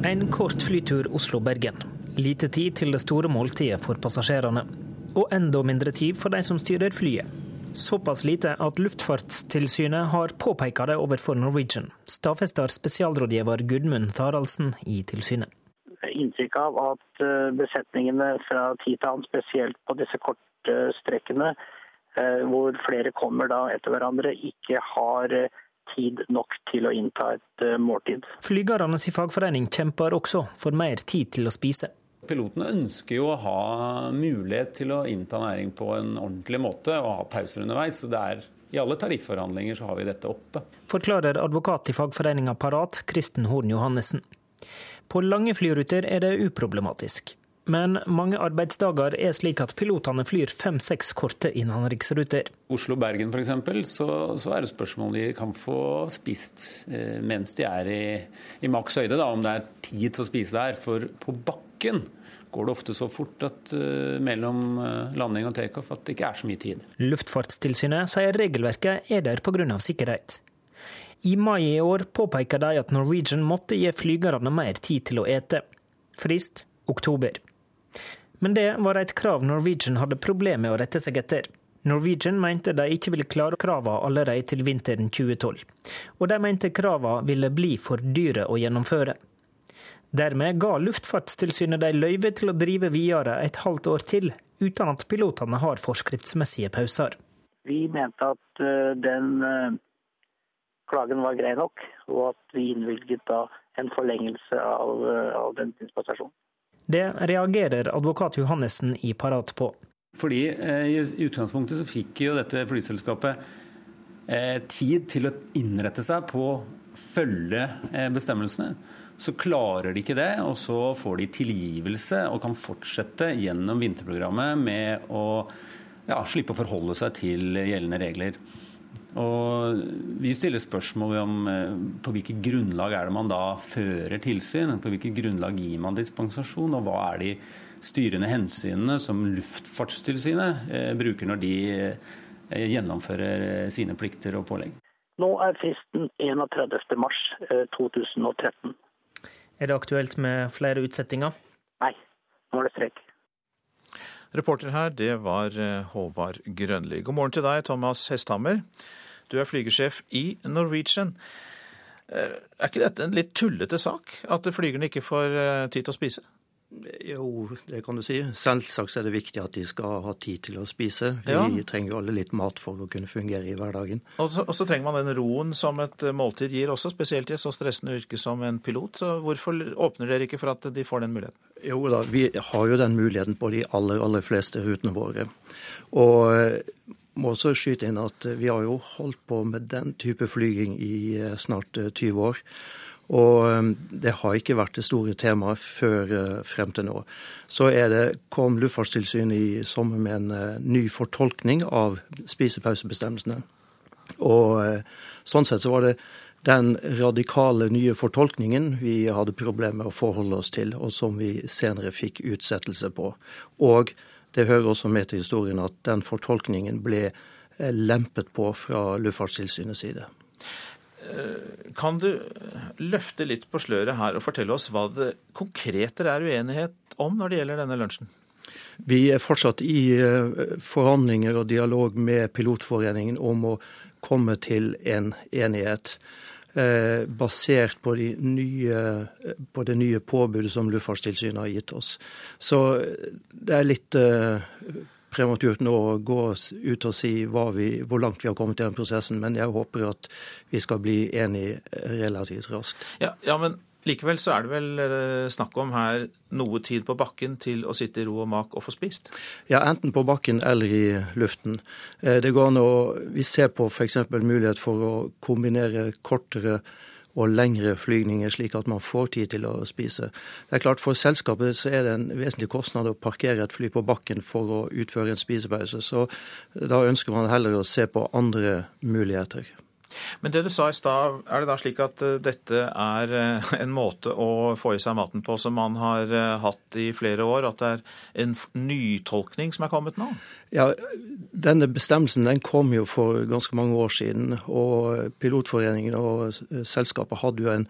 En kort flytur Oslo-Bergen. Lite tid til det store måltidet for passasjerene. Og enda mindre tid for de som styrer flyet. Såpass lite at Luftfartstilsynet har påpeka det overfor Norwegian, stadfester spesialrådgiver Gudmund Taraldsen i tilsynet. Inntrykk av at eh, besetningene fra tid til annen, spesielt på disse korte strekkene, eh, hvor flere kommer da etter hverandre, ikke har eh, tid nok til å innta et måltid. Flygernes fagforening kjemper også for mer tid til å spise. Pilotene ønsker jo å ha mulighet til å innta næring på en ordentlig måte og ha pauser underveis. så det er i alle tarifforhandlinger så har vi dette oppe. Forklarer advokat i fagforeninga Parat, Kristen Horn Johannessen. På lange flyruter er det uproblematisk. Men mange arbeidsdager er slik at pilotene flyr fem-seks korte innenriksruter. Oslo-Bergen f.eks., så, så er det spørsmål om de kan få spist eh, mens de er i, i maks høyde, da, om det er tid til å spise der. For på bakken går det ofte så fort at, uh, mellom uh, landing og takeoff at det ikke er så mye tid. Luftfartstilsynet sier regelverket er der pga. sikkerhet. I mai i år påpeker de at Norwegian måtte gi flygerne mer tid til å ete. Frist oktober. Men det var et krav Norwegian hadde problemer med å rette seg etter. Norwegian mente de ikke ville klare kravene allerede til vinteren 2012, og de mente kravene ville bli for dyre å gjennomføre. Dermed ga Luftfartstilsynet de løyve til å drive videre et halvt år til, uten at pilotene har forskriftsmessige pauser. Vi mente at eh, den eh, klagen var grei nok, og at vi innvilget da en forlengelse av, eh, av den dispensasjonen. Det reagerer advokat Johannessen i Parat på. Fordi eh, I utgangspunktet så fikk jo dette flyselskapet eh, tid til å innrette seg på å følge eh, bestemmelsene. Så klarer de ikke det, og så får de tilgivelse og kan fortsette gjennom vinterprogrammet med å ja, slippe å forholde seg til gjeldende regler. Og Vi stiller spørsmål om eh, på hvilket grunnlag er det man da fører tilsyn. På hvilket grunnlag gir man dispensasjon, og hva er de styrende hensynene som Luftfartstilsynet eh, bruker når de eh, gjennomfører sine plikter og pålegg. Nå er fristen 31.3.2013. Er det aktuelt med flere utsettinger? Nei, nå er det streik. Reporter her, det var Håvard Grønli. God morgen til deg, Thomas Hesthammer. Du er flygersjef i Norwegian. Eh, er ikke dette en litt tullete sak, at flygerne ikke får eh, tid til å spise? Jo, det kan du si. Selvsagt er det viktig at de skal ha tid til å spise. Vi ja. trenger jo alle litt mat for å kunne fungere i hverdagen. Og så, og så, trenger man den roen som et eh, måltid gir også, spesielt i et så stressende yrke som en pilot. Så hvorfor åpner dere ikke for at de får den muligheten? Jo da, vi har jo den muligheten på de aller, aller fleste rutene våre. Og må også skyte inn at vi har jo holdt på med den type flyging i eh, snart 20 eh, år. Og eh, det har ikke vært det store temaet før frem til nå. Så det, kom Luftfartstilsynet i sommer med en ny fortolkning av spisepausebestemmelsene. Og sånn sett så var det den radikale nye fortolkningen vi hadde problemer med å forholde oss til, og som vi senere fikk utsettelse på. Og det hører også med til historien at den fortolkningen ble lempet på fra Luftfartstilsynets side. Eh, kan du løfte litt på sløret her og fortelle oss hva det konkret er uenighet om når det gjelder denne lunsjen? Vi er fortsatt i eh, forhandlinger og dialog med Pilotforeningen om å komme til en enighet. Eh, basert på, de nye, på, det nye påbudet som Luftfartstilsynet har gitt oss. Så eh, det er litt eh, prematurt nå å gå ut og si vi, hvor langt vi har kommet i den prosessen, men jeg håper at vi skal bli enige relativt raskt. Ja, ja men Likevel så er det vel eh, snakk om her noe tid på bakken til å sitte i ro og mak og få spist? Ja, enten på bakken eller i luften. Eh, det går an å, Vi ser på f.eks. mulighet for å kombinere kortere og lengre flygninger, slik at man får tid til å spise. Det er klart For selskapet så er det en vesentlig kostnad å parkere et fly på bakken for å utføre en spisepause. Så da ønsker man heller å se på andre muligheter. Men det du sa i stad, er det da slik at eh, dette er eh, en måte å få i seg maten på som man har eh, hatt i flere år? At det er en nytolkning som er kommet nå? Ja, Denne bestemmelsen den kom jo for ganske mange år siden. og Pilotforeningen og selskapet hadde jo en,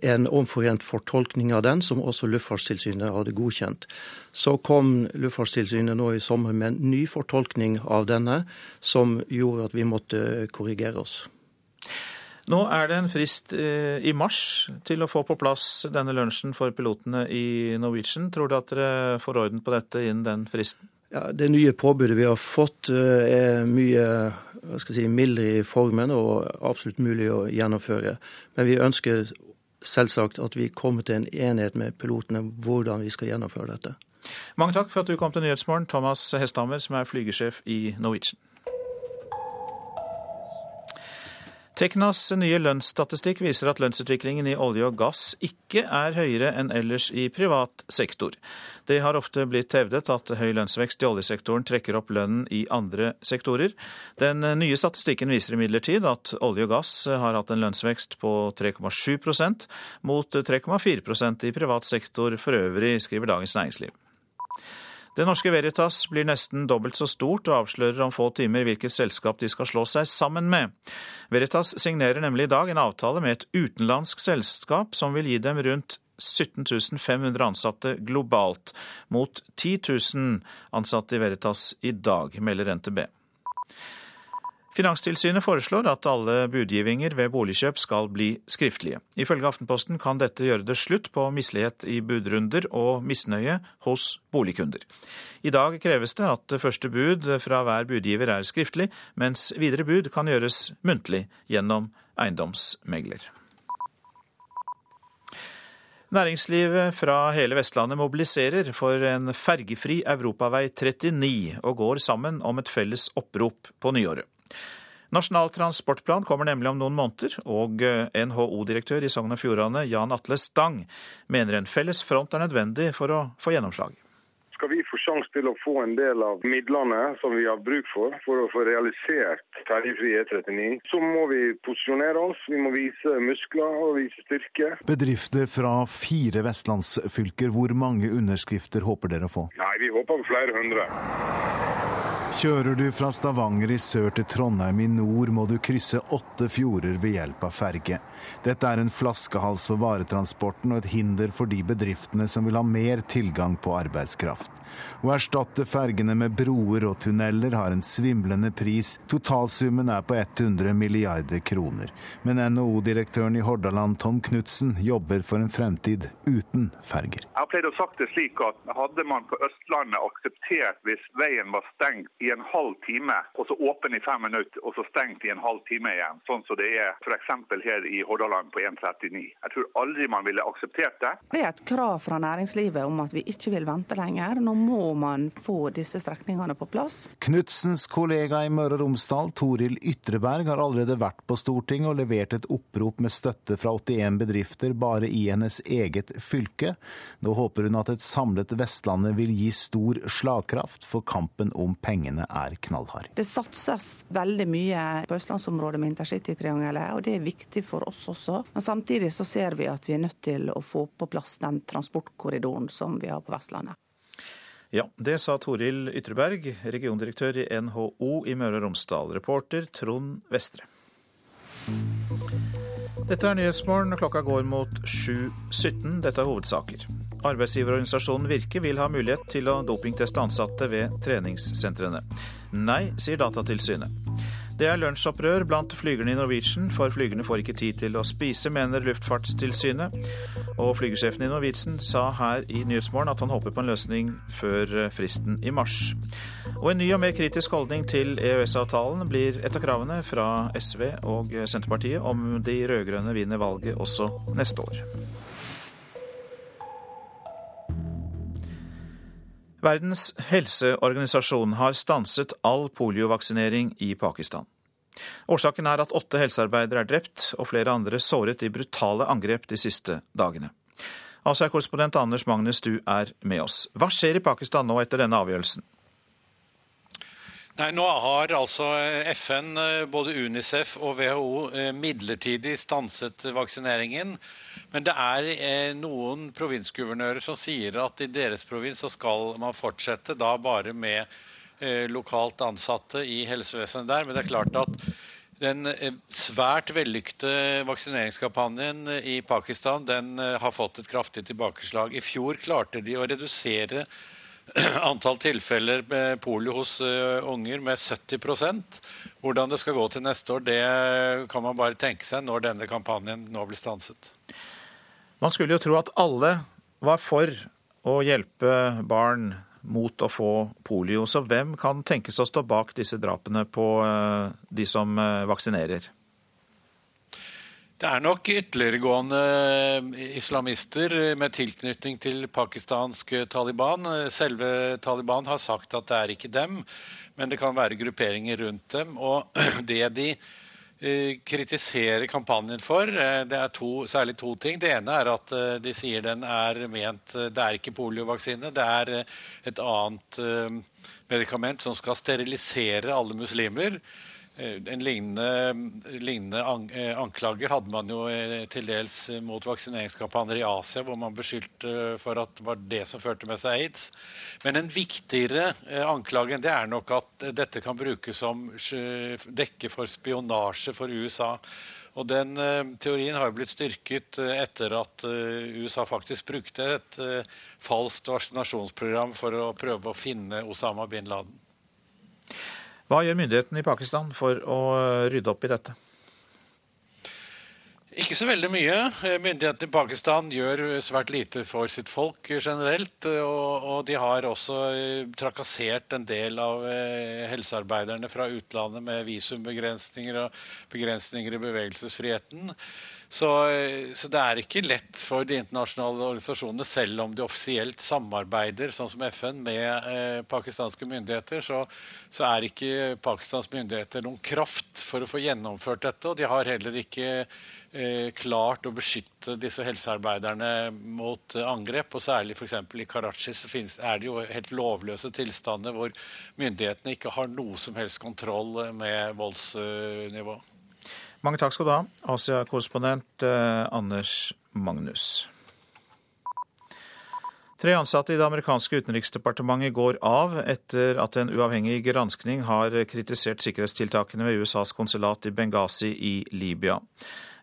en omforent fortolkning av den, som også Luftfartstilsynet hadde godkjent. Så kom Luftfartstilsynet nå i sommer med en ny fortolkning av denne, som gjorde at vi måtte korrigere oss. Nå er det en frist eh, i mars til å få på plass denne lunsjen for pilotene i Norwegian. Tror du at dere får orden på dette innen den fristen? Ja, Det nye påbudet vi har fått eh, er mye si, mildere i formen og absolutt mulig å gjennomføre. Men vi ønsker selvsagt at vi kommer til en enighet med pilotene hvordan vi skal gjennomføre dette. Mange takk for at du kom til Nyhetsmorgen, Thomas Hesthammer, som er flygesjef i Norwegian. Teknas nye lønnsstatistikk viser at lønnsutviklingen i olje og gass ikke er høyere enn ellers i privat sektor. Det har ofte blitt hevdet at høy lønnsvekst i oljesektoren trekker opp lønnen i andre sektorer. Den nye statistikken viser imidlertid at olje og gass har hatt en lønnsvekst på 3,7% mot 3,4% i privat sektor for øvrig, skriver Dagens Næringsliv. Det norske Veritas blir nesten dobbelt så stort og avslører om få timer hvilket selskap de skal slå seg sammen med. Veritas signerer nemlig i dag en avtale med et utenlandsk selskap som vil gi dem rundt 17 500 ansatte globalt, mot 10 000 ansatte i Veritas i dag, melder NTB. Finanstilsynet foreslår at alle budgivinger ved boligkjøp skal bli skriftlige. Ifølge Aftenposten kan dette gjøre det slutt på mislighet i budrunder og misnøye hos boligkunder. I dag kreves det at første bud fra hver budgiver er skriftlig, mens videre bud kan gjøres muntlig gjennom eiendomsmegler. Næringslivet fra hele Vestlandet mobiliserer for en fergefri europavei 39 og går sammen om et felles opprop på nyåret. Nasjonal transportplan kommer nemlig om noen måneder, og eh, NHO-direktør i Sogn og Fjordane, Jan Atle Stang, mener en felles front er nødvendig for å få gjennomslag. Skal vi få sjanse til å få en del av midlene som vi har bruk for, for å få realisert ferjefri E39, så må vi posisjonere oss. Vi må vise muskler og vise styrke. Bedrifter fra fire vestlandsfylker, hvor mange underskrifter håper dere å få? Nei, Vi håper på flere hundre. Kjører du fra Stavanger i sør til Trondheim i nord, må du krysse åtte fjorder ved hjelp av ferge. Dette er en flaskehals for varetransporten og et hinder for de bedriftene som vil ha mer tilgang på arbeidskraft. Å erstatte fergene med broer og tunneler har en svimlende pris. Totalsummen er på 100 milliarder kroner. Men NHO-direktøren i Hordaland, Tom Knutsen, jobber for en fremtid uten ferger. Jeg har pleid å sagt det slik at Hadde man på Østlandet akseptert hvis veien var stengt i en halv time, og så åpen i fem minutter, og så stengt i en halv time igjen. Sånn som det er f.eks. her i Hordaland på 139. Jeg tror aldri man ville akseptert det. Det er et krav fra næringslivet om at vi ikke vil vente lenger. Nå må man få disse strekningene på plass. Knutsens kollega i Møre og Romsdal, Toril Ytreberg, har allerede vært på Stortinget og levert et opprop med støtte fra 81 bedrifter bare i hennes eget fylke. Nå håper hun at et samlet Vestlandet vil gi stor slagkraft for kampen om pengene strekningene er knallhard. Det satses veldig mye på østlandsområdet med intercitytriangelet, og det er viktig for oss også. Men samtidig så ser vi at vi er nødt til å få på plass den transportkorridoren som vi har på Vestlandet. Ja, det sa Toril Ytreberg, regiondirektør i NHO i Møre og Romsdal. Reporter Trond Vestre. Dette er Nyhetsmorgen, klokka går mot 7.17. Dette er hovedsaker. Arbeidsgiverorganisasjonen Virke vil ha mulighet til å dopingteste ansatte ved treningssentrene. Nei, sier Datatilsynet. Det er lunsjopprør blant flygerne i Norwegian, for flygerne får ikke tid til å spise, mener Luftfartstilsynet. Og flygersjefen i Norwegian sa her i Nyhetsmorgen at han håper på en løsning før fristen i mars. Og en ny og mer kritisk holdning til EØS-avtalen blir et av kravene fra SV og Senterpartiet om de rød-grønne vinner valget også neste år. Verdens helseorganisasjon har stanset all poliovaksinering i Pakistan. Årsaken er at åtte helsearbeidere er drept og flere andre såret i brutale angrep de siste dagene. Asia-korrespondent Anders Magnus, du er med oss. Hva skjer i Pakistan nå etter denne avgjørelsen? Nei, Nå har altså FN, både Unicef og WHO, midlertidig stanset vaksineringen. Men det er noen provinsguvernører som sier at i deres provins så skal man fortsette da bare med lokalt ansatte i helsevesenet der. Men det er klart at den svært vellykkede vaksineringskampanjen i Pakistan den har fått et kraftig tilbakeslag. I fjor klarte de å redusere [CLEARS THROAT] antall tilfeller med polio hos uh, unger med 70% Hvordan det skal gå til neste år, det kan man bare tenke seg når denne kampanjen nå blir stanset. Man skulle jo tro at alle var for å hjelpe barn mot å få polio. Så hvem kan tenkes å stå bak disse drapene på uh, de som uh, vaksinerer? Det er nok ytterliggående eh, islamister med tilknytning til pakistansk Taliban. Selve Taliban har sagt at det er ikke dem, men det kan være grupperinger rundt dem. Og [CLEARS THROAT] det de eh, kritiserer kampanjen for, eh, det er to, særlig to ting. Det ene er at de sier den er ment Det er ikke poliovaksine, det er et annet medikament som skal sterilisere alle muslimer. Eh, en lignende, lignende eh, anklage hadde man jo eh, til dels mot vaksineringskampanjer i Asia, hvor man beskyldte for at det var det som førte med seg aids. Men en viktigere anklage det er nok at dette kan brukes som dekke for spionasje for USA. Og Den teorien har jo blitt styrket etter at USA faktisk brukte et falskt vaksinasjonsprogram for å prøve å finne Osama bin Laden. Hva gjør myndighetene i Pakistan for å rydde opp i dette? Ikke så veldig mye. Myndighetene i Pakistan gjør svært lite for sitt folk generelt. Og, og de har også eh, trakassert en del av eh, helsearbeiderne fra utlandet med visumbegrensninger og begrensninger i bevegelsesfriheten. Så, så, det er ikke lett for de internasjonale organisasjonene, selv om de offisielt samarbeider sånn som FN med eh, pakistanske myndigheter, så, så, er ikke Pakistans myndigheter noen kraft for å få gjennomført dette. Og de har heller ikke eh, klart å beskytte disse helsearbeiderne mot eh, angrep. Og særlig f.eks. i Karachi så finnes, er det jo helt lovløse tilstander hvor myndighetene ikke har noe som helst kontroll med voldsnivå. Mange takk skal du ha, Asia-korrespondent eh, Anders Magnus. Tre ansatte i det amerikanske utenriksdepartementet går av etter at en uavhengig granskning har kritisert sikkerhetstiltakene ved USAs konsulat i Benghazi i Libya.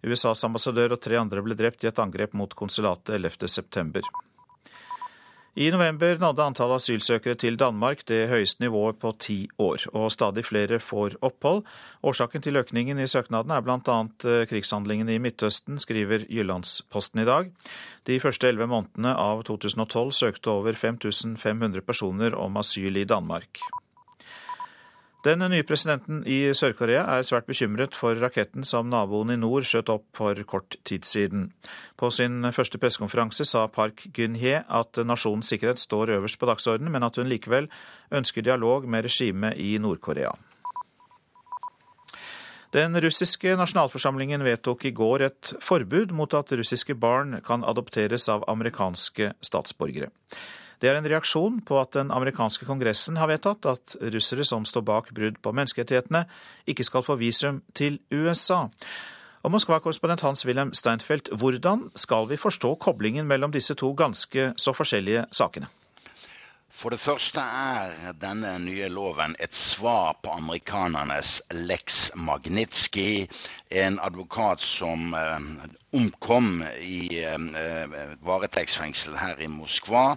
USAs ambassadør og tre andre ble drept i et angrep mot konsulatet 11.9. I november nådde antallet asylsøkere til Danmark det høyeste nivået på ti år, og stadig flere får opphold. Årsaken til økningen i søknadene er bl.a. Eh, krigshandlingene i Midtøsten, skriver Jyllandsposten i dag. De første elleve månedene av 2012 søkte over 5500 personer om asyl i Danmark. Den nye presidenten i Sør-Korea er svært bekymret for raketten som naboen i nord skjøt opp for kort tid siden. På sin første pressekonferanse sa Park Geun-hye at nasjonens sikkerhet står øverst på dagsordenen, men at hun likevel ønsker dialog med regimet i Nord-Korea. Den russiske nasjonalforsamlingen vedtok i går et forbud mot at russiske barn kan adopteres av amerikanske statsborgere. Det er en reaksjon på at den amerikanske kongressen har vedtatt at russere som står bak brudd på menneskerettighetene, ikke skal få visum til USA. Og Moskva-korrespondent Hans-Wilhelm Steinfeld, hvordan skal vi forstå koblingen mellom disse to ganske så forskjellige sakene? For det første er denne nye loven et svar på amerikanernes Lex Magnitsky, en advokat som eh, omkom i eh, varetektsfengsel her i Moskva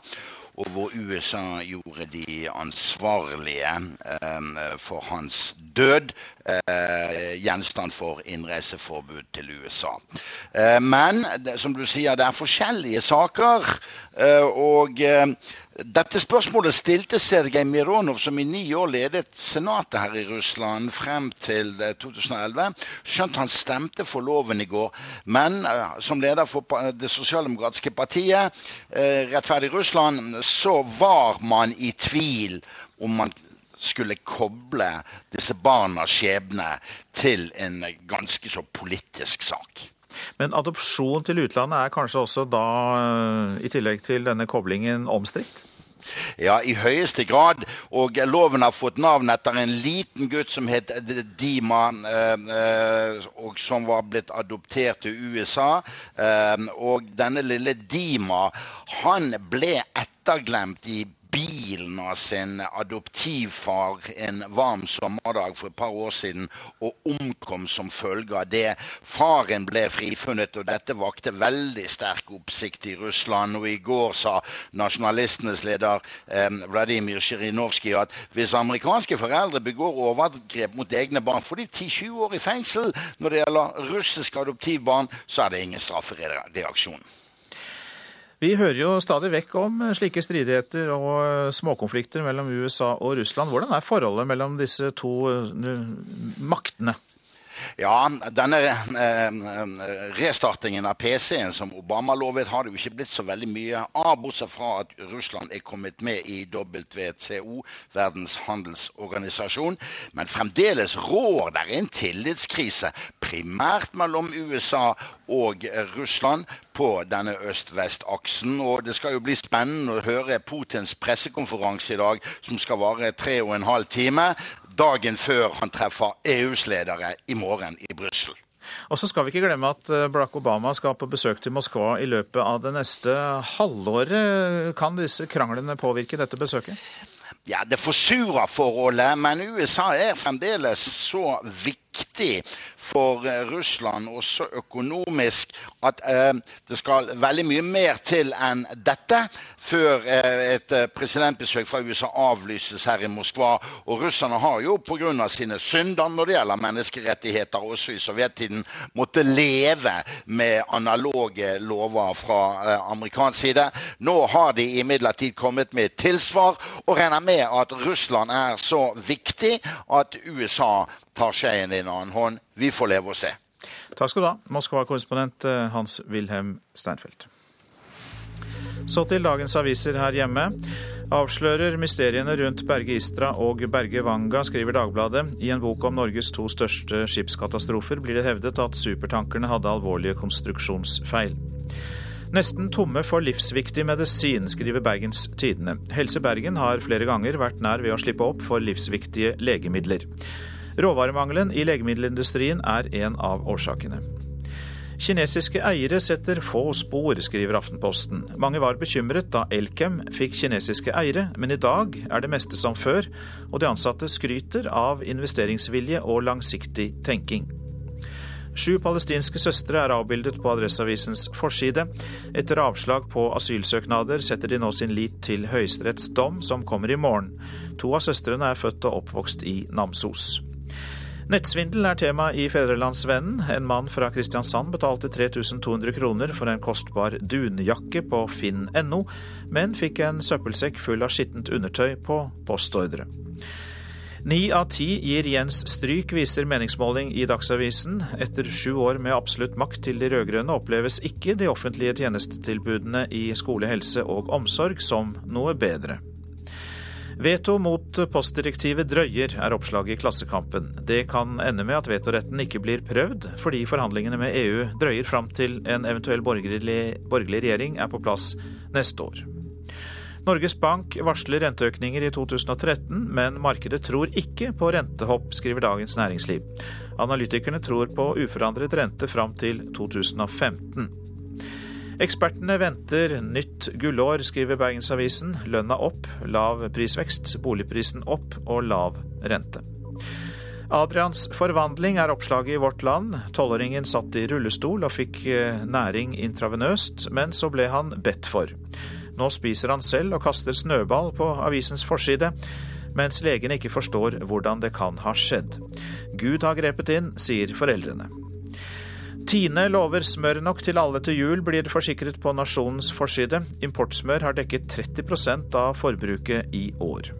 og hvor USA gjorde de ansvarlige eh, for hans død eh, gjenstand for innreiseforbud til USA. Eh, men som du sier, det er forskjellige saker. Eh, og eh, dette spørsmålet stilte Sergej Mironov, som i ni år ledet senatet her i Russland frem til 2011. Eh, Skjønt han stemte for loven i går, men som leder for det sosialdemokratiske partiet, Rettferdig Russland, så var man i tvil om man skulle koble disse barnas skjebne til en ganske så politisk sak. Men adopsjon til utlandet er kanskje også da, i tillegg til denne koblingen, omstridt? Ja, i høyeste grad. Og loven har fått navn etter en liten gutt som het Dima, og som var blitt adoptert til USA. Og denne lille Dima, han ble etterglemt i bilen av sin adoptivfar en varm sommerdag for et par år siden og omkom som følge av det. Faren ble frifunnet, og dette vakte veldig sterk oppsikt i Russland. Og i går sa nasjonalistenes leder eh, Vladimir Sjirinovskij at hvis amerikanske foreldre begår overgrep mot egne barn, får de 10-20 år i fengsel. Når det gjelder russiske adoptivbarn, så er det ingen straffereaksjon. Vi hører jo stadig vekk om slike stridigheter og småkonflikter mellom USA og Russland. Hvordan er forholdet mellom disse to eh, maktene? Ja, denne eh, restartingen av PC-en som Obama lovet, har det jo ikke blitt så veldig mye av, bortsett fra at Russland er kommet med i WTO, Verdens handelsorganisasjon. Men fremdeles rår der en tillitskrise, primært mellom USA og Russland på denne øst-vest-aksen. Og det skal jo bli spennende å høre Putins pressekonferanse i dag, som skal vare tre og en halv time dagen før han treffer EUs ledere i morgen i Brussel. Og så skal vi ikke glemme at eh, Barack Obama skal på besøk til Moskva i løpet av det neste halvåret. Kan disse kranglene påvirke dette besøket? Ja, Det forsurer forholdet, men USA er fremdeles så viktig for eh, Russland, også økonomisk, at eh, det skal veldig mye mer til enn dette før eh, et presidentbesøk fra USA avlyses her i Moskva. Og russerne har jo pga. sine synder når det gjelder menneskerettigheter, også i sovjettiden, måtte leve med analoge lover fra amerikansk side. Nå har de imidlertid kommet med et tilsvar, og regner med at Russland er så viktig at USA tar skeien i en annen hånd. Vi får leve og se. Takk skal du ha, Moskva-korrespondent eh, Hans-Wilhelm Steinfeld. Så til dagens aviser her hjemme. Avslører mysteriene rundt Berge Istra og Berge Vanga, skriver Dagbladet. I en bok om Norges to største skipskatastrofer blir det hevdet at supertankerne hadde alvorlige konstruksjonsfeil. Nesten tomme for livsviktig medisin, skriver Bergens Tidende. Helse Bergen har flere ganger vært nær ved å slippe opp for livsviktige legemidler. Råvaremangelen i legemiddelindustrien er en av årsakene. Kinesiske eiere setter få spor, skriver Aftenposten. Mange var bekymret da Elkem fikk kinesiske eiere, men i dag er det meste som før, og de ansatte skryter av investeringsvilje og langsiktig tenking. Sju palestinske søstre er avbildet på Adresseavisens forside. Etter avslag på asylsøknader setter de nå sin lit til Høyesteretts dom, som kommer i morgen. To av søstrene er født og oppvokst i Namsos. Nettsvindel er tema i Fedrelandsvennen. En mann fra Kristiansand betalte 3200 kroner for en kostbar dunjakke på finn.no, men fikk en søppelsekk full av skittent undertøy på postordre. Ni av ti gir Jens stryk, viser meningsmåling i Dagsavisen. Etter sju år med absolutt makt til de rød-grønne oppleves ikke de offentlige tjenestetilbudene i skole, helse og omsorg som noe bedre. Veto mot postdirektivet drøyer, er oppslaget i Klassekampen. Det kan ende med at vetoretten ikke blir prøvd, fordi forhandlingene med EU drøyer fram til en eventuell borgerlig, borgerlig regjering er på plass neste år. Norges Bank varsler renteøkninger i 2013, men markedet tror ikke på rentehopp, skriver Dagens Næringsliv. Analytikerne tror på uforandret rente fram til 2015. Ekspertene venter nytt gullår, skriver Bergensavisen. Lønna opp, lav prisvekst, boligprisen opp og lav rente. Adrians forvandling er oppslaget i Vårt Land. Tolvåringen satt i rullestol og fikk eh, næring intravenøst, men så ble han bedt for. Nå spiser han selv og kaster snøball på avisens forside, mens legene ikke forstår hvordan det kan ha skjedd. Gud har grepet inn, sier foreldrene. Tine lover smør nok til alle til jul, blir forsikret på Nasjonens forside. Importsmør har dekket 30% av forbruket i år.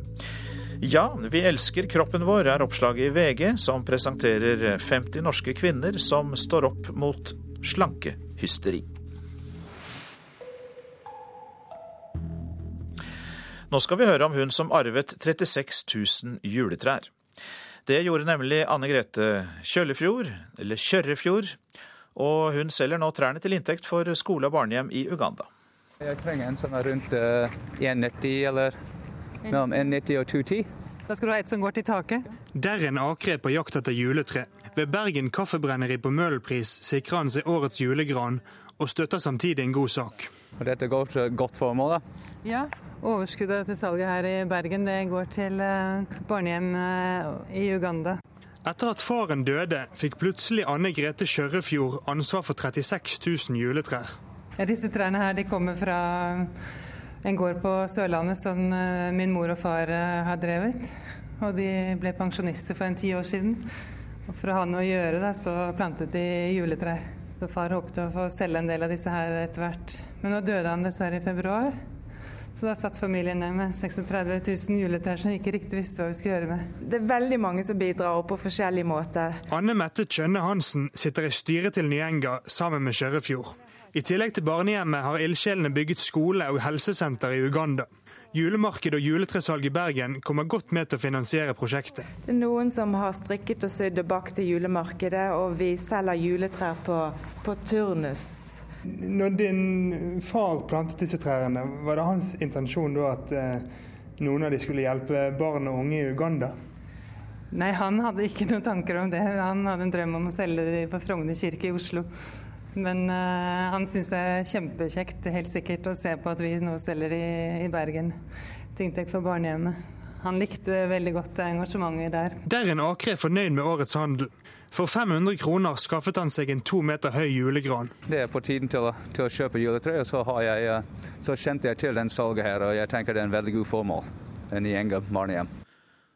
Ja, vi elsker kroppen vår, er oppslaget i VG, som presenterer 50 norske kvinner som står opp mot slankehysteri. Nå skal vi høre om hun som arvet 36 000 juletrær. Det gjorde nemlig Anne Grete Kjøllefjord, eller Kjørrefjord, og hun selger nå trærne til inntekt for skole og barnehjem i Uganda. Jeg trenger en som er rundt 1,90 eller mellom 1,90 og 2,10. Da skal du ha et som går til taket. Derren Akre er på jakt etter juletre. Ved Bergen Kaffebrenneri på Møhlenpris sikrer han seg årets julegran, og støtter samtidig en god sak. Og dette går til godt formål, da? Ja, overskuddet til salget her i Bergen det går til barnehjem i Uganda. Etter at faren døde, fikk plutselig Anne Grete Kjørrefjord ansvar for 36 000 juletrær. Ja, disse trærne her de kommer fra en gård på Sørlandet som min mor og far har drevet. Og de ble pensjonister for en ti år siden. Og for å ha noe å gjøre da, så plantet de juletrær. Så far håpet å få selge en del av disse her etter hvert. Men nå døde han dessverre i februar. Så da satt familien der med 36 000 juletrær som ikke riktig visste hva vi skulle gjøre med. Det er veldig mange som bidrar på forskjellige måter. Anne Mette Tjønne Hansen sitter i styret til Nyenga sammen med Skjørrefjord. I tillegg til barnehjemmet har ildsjelene bygget skole og helsesenter i Uganda. Julemarked og juletresalg i Bergen kommer godt med til å finansiere prosjektet. Det er noen som har strikket og sydd og bakt til julemarkedet, og vi selger juletrær på, på turnus. Når din far plantet disse trærne, var det hans intensjon da at eh, noen av de skulle hjelpe barn og unge i Uganda? Nei, han hadde ikke noen tanker om det. Han hadde en drøm om å selge de på Frogner kirke i Oslo. Men uh, han syns det er kjempekjekt helt sikkert å se på at vi nå selger i, i Bergen til inntekt for barnehjemmet. Han likte veldig godt engasjementet der. Der en Akre er fornøyd med årets handel. For 500 kroner skaffet han seg en to meter høy julegran. Det er på tiden til å, til å kjøpe juletre, og så, jeg, så, kjente jeg til den salget her, og jeg tenker det er en veldig god formål. En Nyenga barnehjem.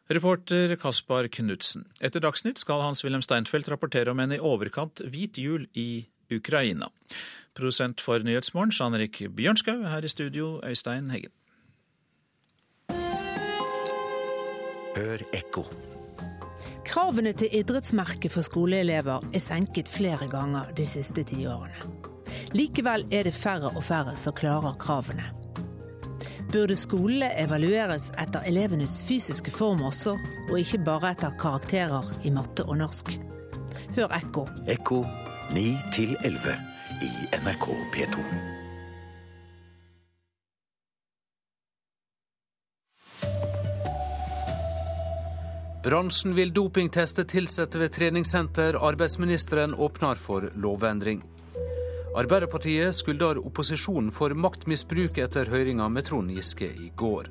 Reporter Kaspar Knutsen. Etter Dagsnytt skal Hans-Wilhelm Steinfeld rapportere om en i overkant hvit jul i Ukraina. Produsent for Nyhetsmorgen, Jean Erik Bjørnskau. Her i studio, Øystein Heggen. Hør ekko. Kravene til idrettsmerket for skoleelever er senket flere ganger de siste tiårene. Likevel er det færre og færre som klarer kravene. Burde skolene evalueres etter elevenes fysiske form også, og ikke bare etter karakterer i matte og norsk? Hør Ekko. Ekko 9 11 i NRK P2. Bransjen vil dopingteste ansatte ved treningssenter. Arbeidsministeren åpner for lovendring. Arbeiderpartiet skylder opposisjonen for maktmisbruk etter høringa med Trond Giske i går.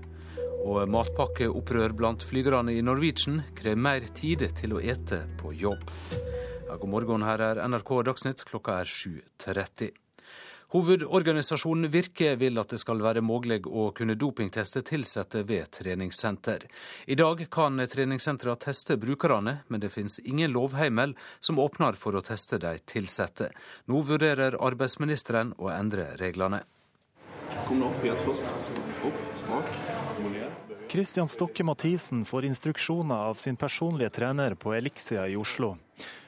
Og matpakkeopprør blant flygerne i Norwegian krever mer tid til å ete på jobb. Ja, god morgen, her er NRK Dagsnytt, klokka er 7.30. Hovedorganisasjonen Virke vil at det skal være mulig å kunne dopingteste ansatte ved treningssenter. I dag kan treningssentrene teste brukerne, men det finnes ingen lovheimel som åpner for å teste de ansatte. Nå vurderer arbeidsministeren å endre reglene. Kom opp helt først. Opp, smak, harmonier. Kristian Stokke Mathisen får instruksjoner av sin personlige trener på Elixia i Oslo.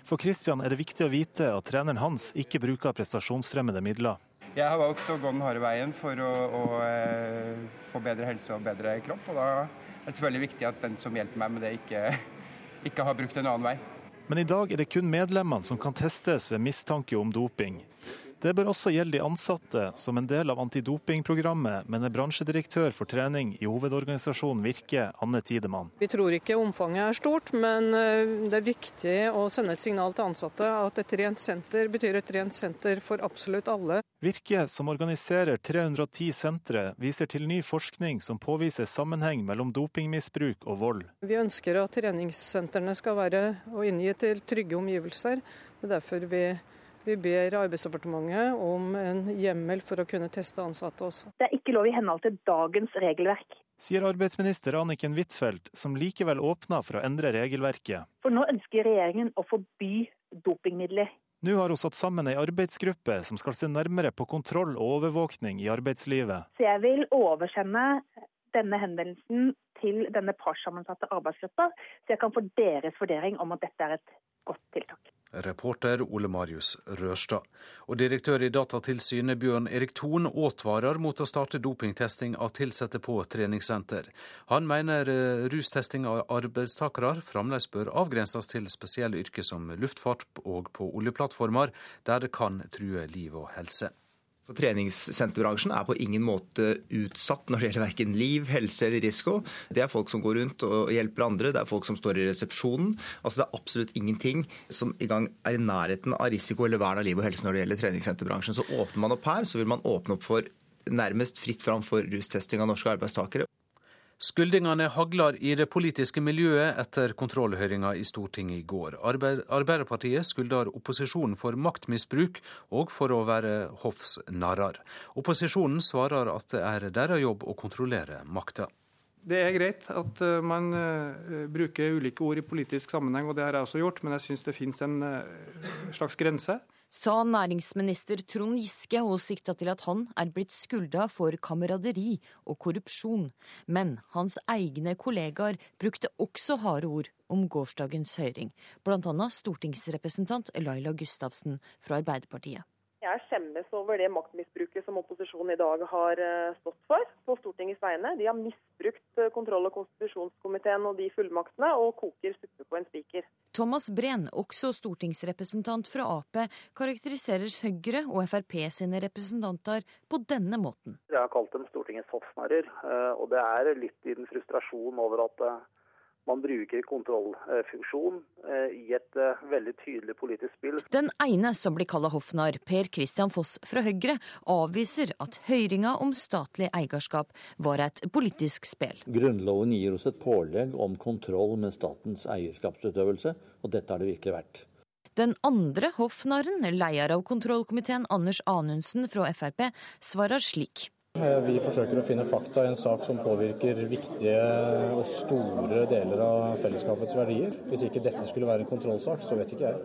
For Kristian er det viktig å vite at treneren hans ikke bruker prestasjonsfremmede midler. Jeg har valgt å gå den harde veien for å, å, å få bedre helse og bedre kropp. og Da er det veldig viktig at den som hjelper meg med det, ikke, ikke har brukt en annen vei. Men i dag er det kun medlemmene som kan testes ved mistanke om doping. Det bør også gjelde de ansatte, som en del av antidopingprogrammet, mener bransjedirektør for trening i hovedorganisasjonen Virke, Anne Tidemann. Vi tror ikke omfanget er stort, men det er viktig å sende et signal til ansatte at et rent senter betyr et rent senter for absolutt alle. Virke, som organiserer 310 sentre, viser til ny forskning som påviser sammenheng mellom dopingmisbruk og vold. Vi ønsker at treningssentrene skal være og inngi til trygge omgivelser. Det er derfor vi vi ber Arbeidsdepartementet om en hjemmel for å kunne teste ansatte også. Det er ikke lov i henhold til dagens regelverk. Sier arbeidsminister Anniken Huitfeldt, som likevel åpner for å endre regelverket. For nå ønsker regjeringen å forby dopingmidler. Nå har hun satt sammen ei arbeidsgruppe som skal se nærmere på kontroll og overvåkning i arbeidslivet. Så jeg vil oversende denne henvendelsen til denne partssammensatte arbeidsgruppa, så jeg kan få deres vurdering om at dette er et godt tiltak. Reporter Ole Marius Rørstad. Og direktør i Datatilsynet Bjørn Erik Thon advarer mot å starte dopingtesting av ansatte på treningssenter. Han mener rustesting av arbeidstakere fremdeles bør avgrenses til spesielle yrker som luftfart og på oljeplattformer, der det kan true liv og helse. For Treningssenterbransjen er på ingen måte utsatt når det gjelder verken liv, helse eller risiko. Det er folk som går rundt og hjelper andre, det er folk som står i resepsjonen. Altså Det er absolutt ingenting som i gang er i nærheten av risiko eller vern av liv og helse når det gjelder treningssenterbransjen. Så åpner man opp her, så vil man åpne opp for nærmest fritt fram for rustesting av norske arbeidstakere. Skuldingene hagler i det politiske miljøet etter kontrollhøringa i Stortinget i går. Arbeiderpartiet skylder opposisjonen for maktmisbruk og for å være hoffsnarrer. Opposisjonen svarer at det er deres jobb å kontrollere makta. Det er greit at eh, man uh, bruker ulike ord i politisk sammenheng, og det har jeg også gjort, men jeg syns det finnes en uh, slags grense sa næringsminister Trond Giske og sikta til at han er blitt skulda for kameraderi og korrupsjon. Men hans egne kollegaer brukte også harde ord om gårsdagens høring, bl.a. stortingsrepresentant Laila Gustavsen fra Arbeiderpartiet. Jeg skjemmes over det maktmisbruket som opposisjonen i dag har eh, stått for på Stortingets vegne. De har misbrukt eh, kontroll- og konstitusjonskomiteen og de fullmaktene, og koker suppe på en spiker. Thomas Breen, også stortingsrepresentant fra Ap, karakteriserer Høyre og Frp sine representanter på denne måten. Jeg har kalt dem Stortingets hoffnarrer, eh, og det er litt i den frustrasjon over at man bruker kontrollfunksjon eh, i et eh, veldig tydelig politisk spill. Den ene som blir kalla hoffnarr, Per Christian Foss fra Høyre, avviser at høringa om statlig eierskap var et politisk spill. Grunnloven gir oss et pålegg om kontroll med statens eierskapsutøvelse, og dette har det virkelig vært. Den andre hoffnarren, leder av kontrollkomiteen Anders Anundsen fra Frp, svarer slik. Eh, vi forsøker å finne fakta i en sak som påvirker viktige og store deler av fellesskapets verdier. Hvis ikke dette skulle være en kontrollsak, så vet ikke jeg.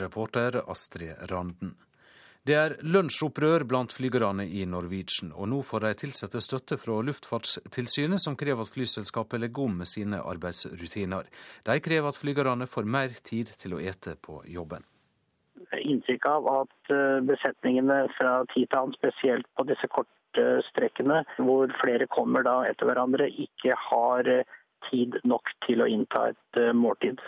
Reporter Astrid Randen. Det er lunsjopprør blant flygerne i Norwegian, og nå får de ansatte støtte fra Luftfartstilsynet, som krever at flyselskapet legger om med sine arbeidsrutiner. De krever at flygerne får mer tid til å ete på jobben inntrykk av at eh, besetningene fra tid til annen, spesielt på disse korte strekkene, hvor flere kommer da etter hverandre, ikke har eh, tid nok til å innta et eh, måltid.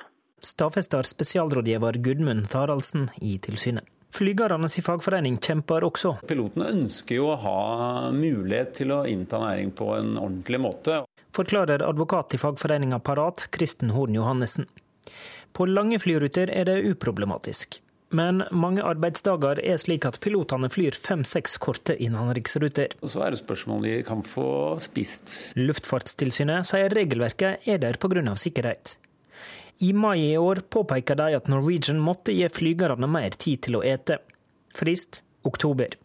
Stadfester spesialrådgiver Gudmund Taraldsen i tilsynet. Flygernes fagforening kjemper også. Pilotene ønsker jo å ha mulighet til å innta næring på en ordentlig måte. Forklarer advokat i fagforeninga Parat, Kristen Horn Johannessen. På lange flyruter er det uproblematisk. Men mange arbeidsdager er slik at pilotene flyr fem-seks korte innenriksruter. Så er det spørsmål om de kan få spist. Luftfartstilsynet sier regelverket er der pga. sikkerhet. I mai i år påpeker de at Norwegian måtte gi flygerne mer tid til å ete. Frist oktober.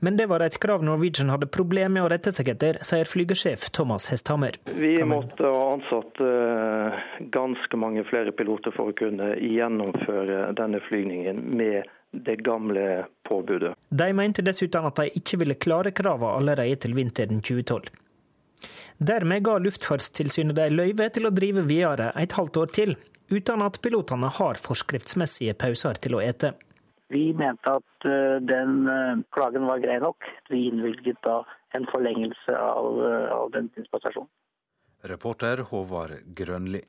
Men det var et krav Norwegian hadde problemer med å rette seg etter, sier flygersjef Thomas Hesthammer. Vi måtte ha ansatt eh, ganske mange flere piloter for å kunne gjennomføre denne flygningen med det gamle påbudet. De mente dessuten at de ikke ville klare kravene allerede til vinteren 2012. Dermed ga Luftfartstilsynet dem løyve til å drive videre et halvt år til, uten at pilotene har forskriftsmessige pauser til å ete. Vi mente at eh, den eh, klagen var grei nok. Vi innvilget da en forlengelse av, eh, av den dispensasjonen. Reporter Håvard Grønli.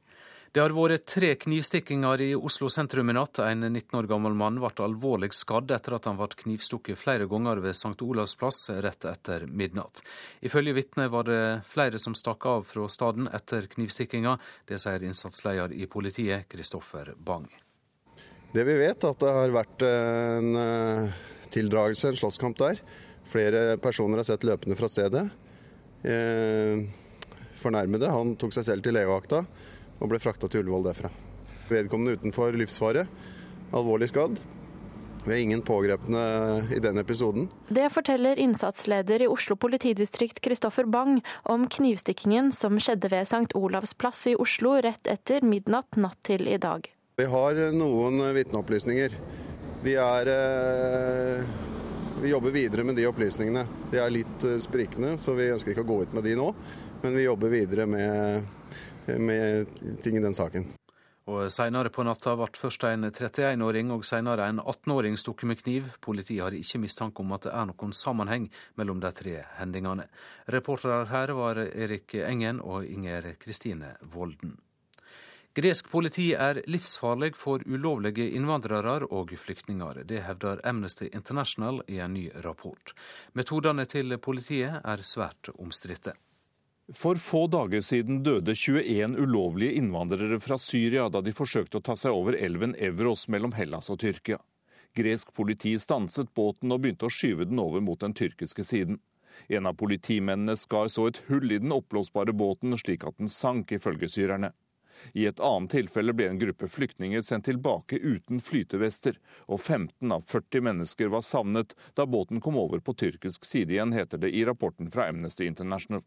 Det har vært tre knivstikkinger i Oslo sentrum i natt. En 19 år gammel mann ble alvorlig skadd etter at han ble knivstukket flere ganger ved St. Olavs plass rett etter midnatt. Ifølge vitner var det flere som stakk av fra staden etter knivstikkinga. Det sier innsatsleder i politiet, Kristoffer Bang. Det vi vet, er at det har vært en eh, tildragelse, en slåsskamp der. Flere personer har sett løpende fra stedet. Eh, fornærmede han tok seg selv til legevakta og ble frakta til Ullevål derfra. Vedkommende utenfor livsfare, alvorlig skadd. Vi har ingen pågrepne i den episoden. Det forteller innsatsleder i Oslo politidistrikt Kristoffer Bang om knivstikkingen som skjedde ved St. Olavs plass i Oslo rett etter midnatt natt til i dag. Vi har noen vitneopplysninger. De er eh, Vi jobber videre med de opplysningene. De er litt eh, sprikende, så vi ønsker ikke å gå ut med de nå. Men vi jobber videre med, med ting i den saken. Og Senere på natta ble først en 31-åring og senere en 18-åring stukket med kniv. Politiet har ikke mistanke om at det er noen sammenheng mellom de tre hendelsene. Reportere her var Erik Engen og Inger Kristine Volden. Gresk politi er livsfarlig for ulovlige innvandrere og flyktninger. Det hevder Amnesty International i en ny rapport. Metodene til politiet er svært omstridte. For få dager siden døde 21 ulovlige innvandrere fra Syria da de forsøkte å ta seg over elven Evros mellom Hellas og Tyrkia. Gresk politi stanset båten og begynte å skyve den over mot den tyrkiske siden. En av politimennene skar så et hull i den oppblåsbare båten slik at den sank, ifølge syrerne. I et annet tilfelle ble en gruppe flyktninger sendt tilbake uten flytevester, og 15 av 40 mennesker var savnet da båten kom over på tyrkisk side igjen, heter det i rapporten fra Amnesty International.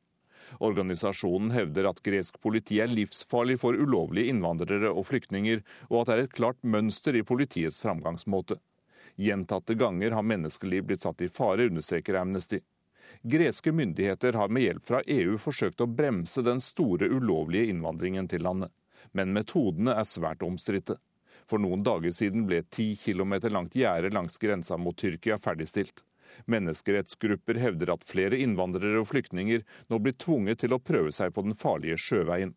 Organisasjonen hevder at gresk politi er livsfarlig for ulovlige innvandrere og flyktninger, og at det er et klart mønster i politiets framgangsmåte. Gjentatte ganger har menneskeliv blitt satt i fare, understreker Amnesty. Greske myndigheter har med hjelp fra EU forsøkt å bremse den store ulovlige innvandringen til landet. Men metodene er svært omstridte. For noen dager siden ble et ti kilometer langt gjerde langs grensa mot Tyrkia ferdigstilt. Menneskerettsgrupper hevder at flere innvandrere og flyktninger nå blir tvunget til å prøve seg på den farlige sjøveien.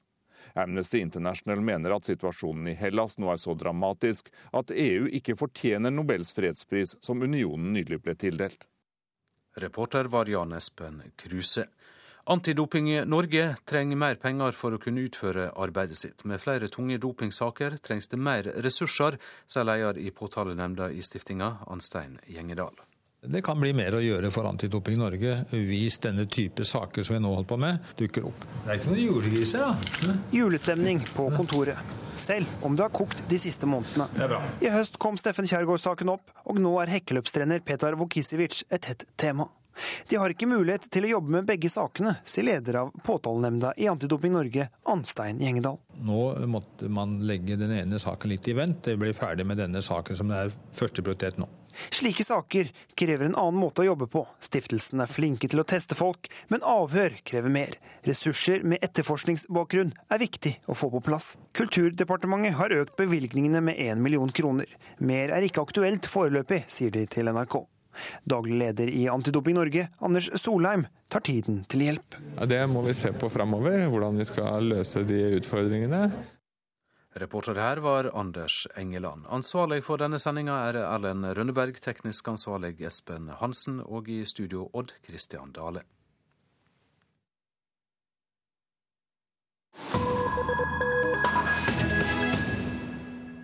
Amnesty International mener at situasjonen i Hellas nå er så dramatisk at EU ikke fortjener Nobels fredspris, som unionen nylig ble tildelt. Reporter var Jan Espen Kruse. Antidoping Norge trenger mer penger for å kunne utføre arbeidet sitt. Med flere tunge dopingsaker trengs det mer ressurser, sier leder i påtalenemnda i stiftinga, Anstein Gjengedal. Det kan bli mer å gjøre for Antidoping Norge hvis denne type saker som vi nå holder på med, dukker opp. Det er ikke noen julegriser, da. Julestemning på kontoret. Selv om det har kokt de siste månedene. I høst kom Steffen Kjærgaard-saken opp, og nå er hekkeløpstrener Petar Vukisevic et hett tema. De har ikke mulighet til å jobbe med begge sakene, sier leder av påtalenemnda i Antidoping Norge, Anstein Gjengedal. Nå måtte man legge den ene saken litt i vent. Det blir ferdig med denne saken som det er førsteprioritet nå. Slike saker krever en annen måte å jobbe på. Stiftelsen er flinke til å teste folk, men avhør krever mer. Ressurser med etterforskningsbakgrunn er viktig å få på plass. Kulturdepartementet har økt bevilgningene med 1 million kroner. Mer er ikke aktuelt foreløpig, sier de til NRK. Daglig leder i Antidoping Norge, Anders Solheim, tar tiden til hjelp. Det må vi se på framover, hvordan vi skal løse de utfordringene. Reporter her var Anders Engeland. Ansvarlig for denne sendinga er Erlend Rønneberg, teknisk ansvarlig Espen Hansen, og i studio Odd Christian Dale.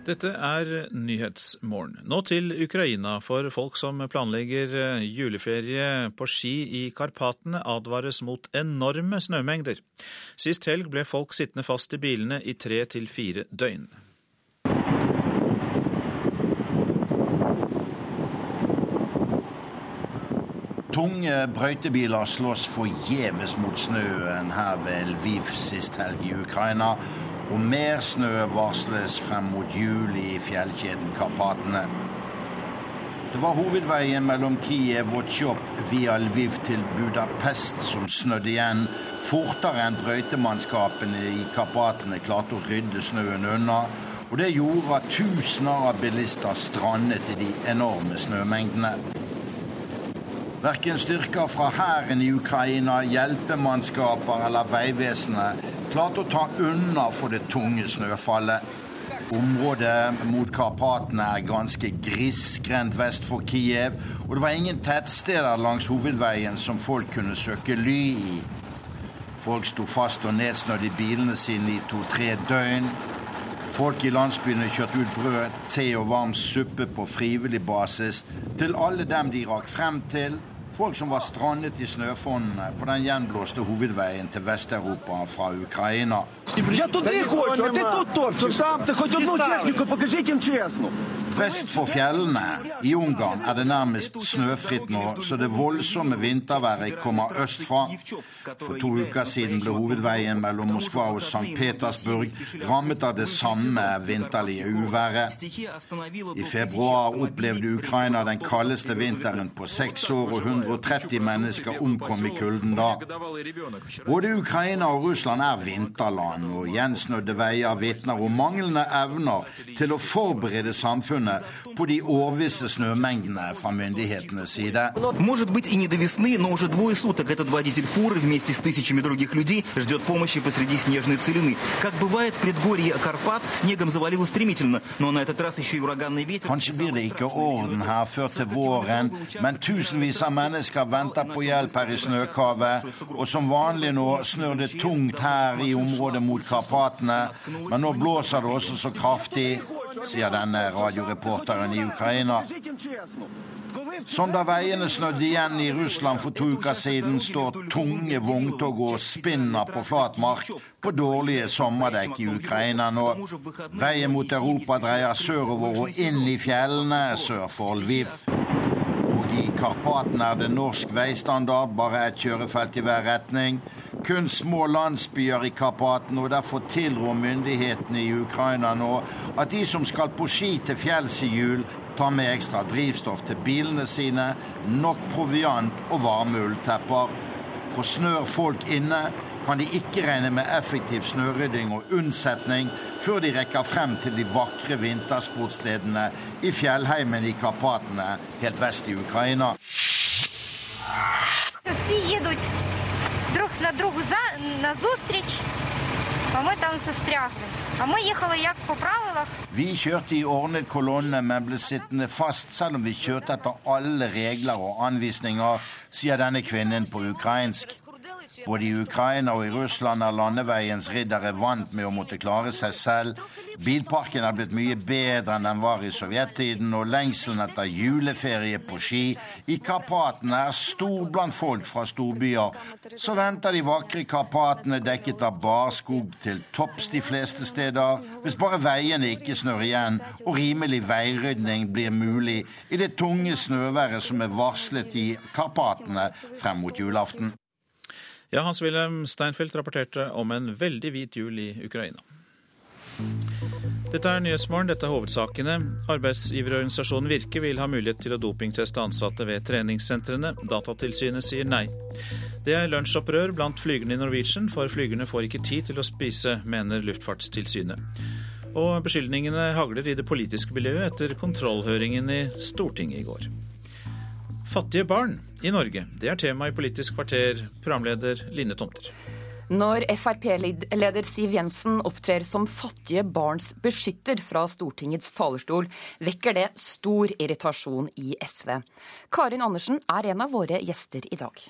Dette er Nyhetsmorgen. Nå til Ukraina, for folk som planlegger eh, juleferie på ski i Karpatene, advares mot enorme snømengder. Sist helg ble folk sittende fast i bilene i tre til fire døgn. Tunge brøytebiler slåss forgjeves mot snøen her ved Lviv sist helg i Ukraina og mer snø varsles frem mot jul i fjellkjeden Karpatene. Det var hovedveien mellom Kiev og Tsjop via Lviv til Budapest som snødde igjen fortere enn brøytemannskapene i Karpatene klarte å rydde snøen unna. Og det gjorde at tusener av bilister strandet i de enorme snømengdene. Verken styrker fra hæren i Ukraina, hjelpemannskaper eller Vegvesenet klarte å ta unna for det tunge snøfallet. Området mot Karpatene er ganske grisgrendt vest for Kiev, og det var ingen tettsteder langs hovedveien som folk kunne søke ly i. Folk sto fast og nedsnødd i bilene sine i to-tre døgn. Folk i landsbyene kjørte ut brød, te og varm suppe på frivillig basis til alle dem de rakk frem til, Folk som var strandet i snøfonnene på den gjenblåste hovedveien til Vest-Europa fra Ukraina. Vest for fjellene, i Ungarn, er det nærmest snøfritt nå, så det voldsomme vinterværet kommer østfra. For to uker siden ble hovedveien mellom Moskva og St. Petersburg rammet av det samme vinterlige uværet. I februar opplevde Ukraina den kaldeste vinteren på seks år, og 130 mennesker omkom i kulden da. Både Ukraina og Russland er vinterland, og gjensnødde veier vitner om manglende evner til å forberede samfunnet på de årvisse snømengdene fra myndighetenes side. Kanskje blir det ikke orden her før til våren, men tusenvis av mennesker venter på hjelp her i snøkavet. Og som vanlig nå snør det tungt her i området mot Karpatene, men nå blåser det også så kraftig, sier denne radioreporteren i Ukraina. Som da veiene snødde igjen i Russland for to uker siden, står tunge vogntog og spinner på flat mark på dårlige sommerdekk i Ukraina nå. Veien mot Europa dreier sørover og inn i fjellene sør for Lviv. I Karpaten er det norsk veistandard, bare et kjørefelt i hver retning. Kun små landsbyer i Karpaten, og derfor tilrår myndighetene i Ukraina nå at de som skal på ski til fjells i jul, tar med ekstra drivstoff til bilene sine, nok proviant og varme ulltepper. For snør folk inne, kan de ikke regne med effektiv snørydding og unnsetning før de rekker frem til de vakre vintersportsstedene i fjellheimen i Karpatene helt vest i Ukraina. Всі їдуть друг на другу за на зустріч, а ми там застрягли. А ми їхали як по правилах. Vi kjørte i ordnet kolonne, men ble sittende fast selv om vi kjørte etter alle regler og anvisninger, sier denne kvinnen på ukrainsk. Både i Ukraina og i Russland er landeveiens riddere vant med å måtte klare seg selv. Bilparken er blitt mye bedre enn den var i sovjettiden, og lengselen etter juleferie på ski i Karpatene er stor blant folk fra storbyer. Så venter de vakre Karpatene dekket av barskog til topps de fleste steder, hvis bare veiene ikke snør igjen og rimelig veirydning blir mulig i det tunge snøværet som er varslet i Karpatene frem mot julaften. Ja, Hans-Wilhelm Steinfeld rapporterte om en veldig hvit jul i Ukraina. Dette er Nyhetsmorgen, dette er hovedsakene. Arbeidsgiverorganisasjonen Virke vil ha mulighet til å dopingteste ansatte ved treningssentrene. Datatilsynet sier nei. Det er lunsjopprør blant flygerne i Norwegian, for flygerne får ikke tid til å spise, mener Luftfartstilsynet. Og beskyldningene hagler i det politiske miljøet etter kontrollhøringen i Stortinget i går. Fattige barn i Norge, det er tema i Politisk kvarter, programleder Line Tomter. Når Frp-leder Siv Jensen opptrer som fattige barns beskytter fra Stortingets talerstol, vekker det stor irritasjon i SV. Karin Andersen er en av våre gjester i dag.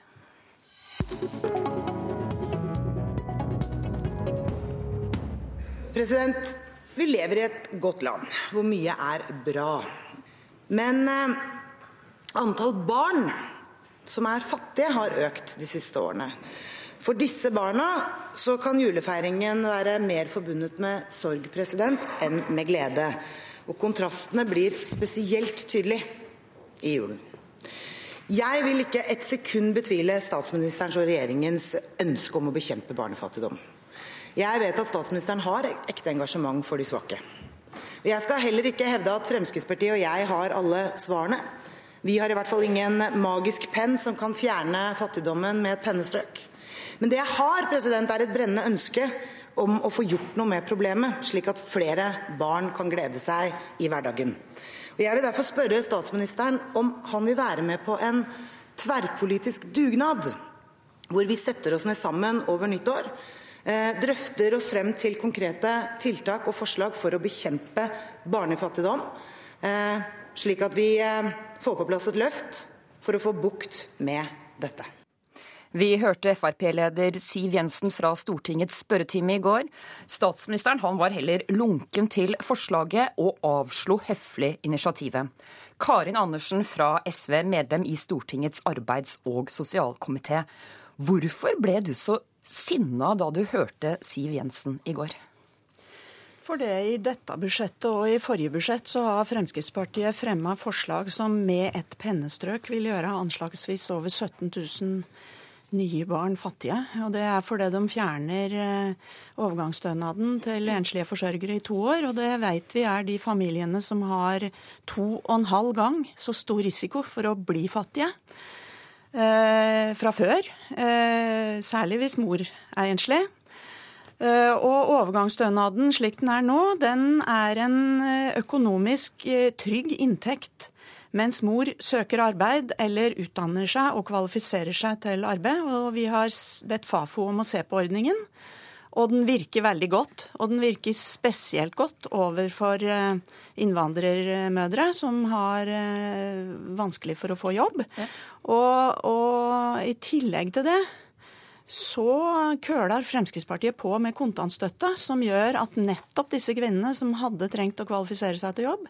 President, vi lever i et godt land hvor mye er bra. Men eh, antall barn som er fattige, har økt de siste årene. For disse barna så kan julefeiringen være mer forbundet med sorg president, enn med glede. Og kontrastene blir spesielt tydelige i julen. Jeg vil ikke et sekund betvile statsministerens og regjeringens ønske om å bekjempe barnefattigdom. Jeg vet at statsministeren har ekte engasjement for de svake. Jeg skal heller ikke hevde at Fremskrittspartiet og jeg har alle svarene. Vi har i hvert fall ingen magisk penn som kan fjerne fattigdommen med et pennestrøk. Men det jeg har, president, er et brennende ønske om å få gjort noe med problemet, slik at flere barn kan glede seg i hverdagen. Og Jeg vil derfor spørre statsministeren om han vil være med på en tverrpolitisk dugnad, hvor vi setter oss ned sammen over nyttår, eh, drøfter oss frem til konkrete tiltak og forslag for å bekjempe barnefattigdom, eh, slik at vi eh, får på plass et løft for å få bukt med dette. Vi hørte Frp-leder Siv Jensen fra Stortingets spørretime i går. Statsministeren han var heller lunken til forslaget og avslo høflig initiativet. Karin Andersen fra SV, medlem i Stortingets arbeids- og sosialkomité. Hvorfor ble du så sinna da du hørte Siv Jensen i går? For det I dette budsjettet og i forrige budsjett så har Fremskrittspartiet fremma forslag som med et pennestrøk vil gjøre anslagsvis over 17 000 nye barn fattige. Og det er fordi de fjerner eh, overgangsstønaden til enslige forsørgere i to år. Og det vet vi er de familiene som har to og en halv gang så stor risiko for å bli fattige. Eh, fra før. Eh, særlig hvis mor er enslig. Eh, og overgangsstønaden slik den er nå, den er en eh, økonomisk eh, trygg inntekt mens mor søker arbeid eller utdanner seg og kvalifiserer seg til arbeid. Og vi har bedt Fafo om å se på ordningen. Og den virker veldig godt. Og den virker spesielt godt overfor innvandrermødre som har vanskelig for å få jobb. Ja. Og, og i tillegg til det så køler Fremskrittspartiet på med kontantstøtte, som gjør at nettopp disse kvinnene som hadde trengt å kvalifisere seg til jobb,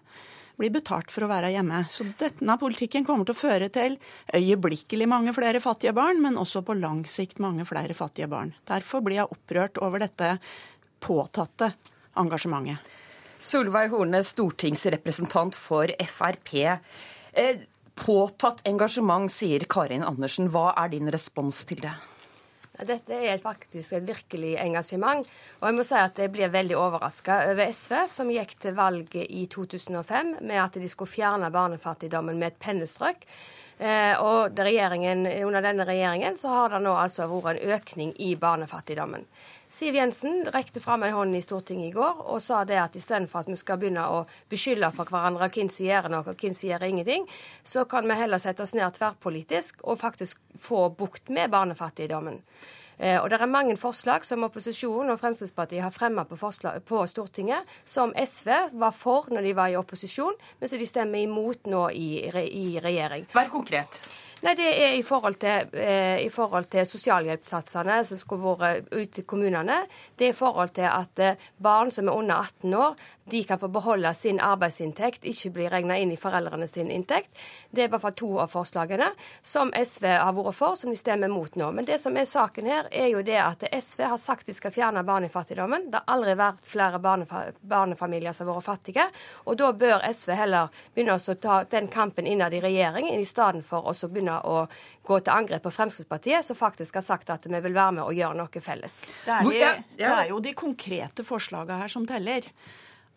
blir betalt for å være hjemme. Så denne politikken kommer til å føre til øyeblikkelig mange flere fattige barn, men også på lang sikt mange flere fattige barn. Derfor blir jeg opprørt over dette påtatte engasjementet. Solveig Horne, stortingsrepresentant for Frp. Eh, påtatt engasjement, sier Karin Andersen. Hva er din respons til det? Dette er faktisk et virkelig engasjement. Og jeg må si at jeg blir veldig overraska over SV, som gikk til valget i 2005 med at de skulle fjerne barnefattigdommen med et pennestrøk. Eh, og under denne regjeringen så har det nå altså vært en økning i barnefattigdommen. Siv Jensen rekte fram en hånd i Stortinget i går og sa det at istedenfor at vi skal begynne å beskylde for hverandre hvem som gjør noe og hvem som gjør ingenting, så kan vi heller sette oss ned tverrpolitisk og faktisk få bukt med barnefattigdommen. Eh, og Det er mange forslag som opposisjonen og Fremskrittspartiet har fremmet på, på, Stortinget, som SV var for når de var i opposisjon, men som de stemmer imot nå i, i regjering. Vær konkret. Nei, Det er i forhold til, eh, i forhold til sosialhjelpssatsene som skulle vært ute i kommunene. Det er i forhold til at eh, barn som er under 18 år, de kan få beholde sin arbeidsinntekt, ikke bli regna inn i foreldrene sin inntekt. Det er i hvert fall to av forslagene som SV har vært for, som de stemmer mot nå. Men det som er saken her, er jo det at SV har sagt de skal fjerne barnefattigdommen. Det har aldri vært flere barnefa barnefamilier som har vært fattige. Og da bør SV heller begynne å ta den kampen innad i regjering, i stedet for å begynne å gå til angrep på Fremskrittspartiet, som faktisk har sagt at vi vil være med og gjøre noe felles. Det er, de, det er jo de konkrete forslagene her som teller.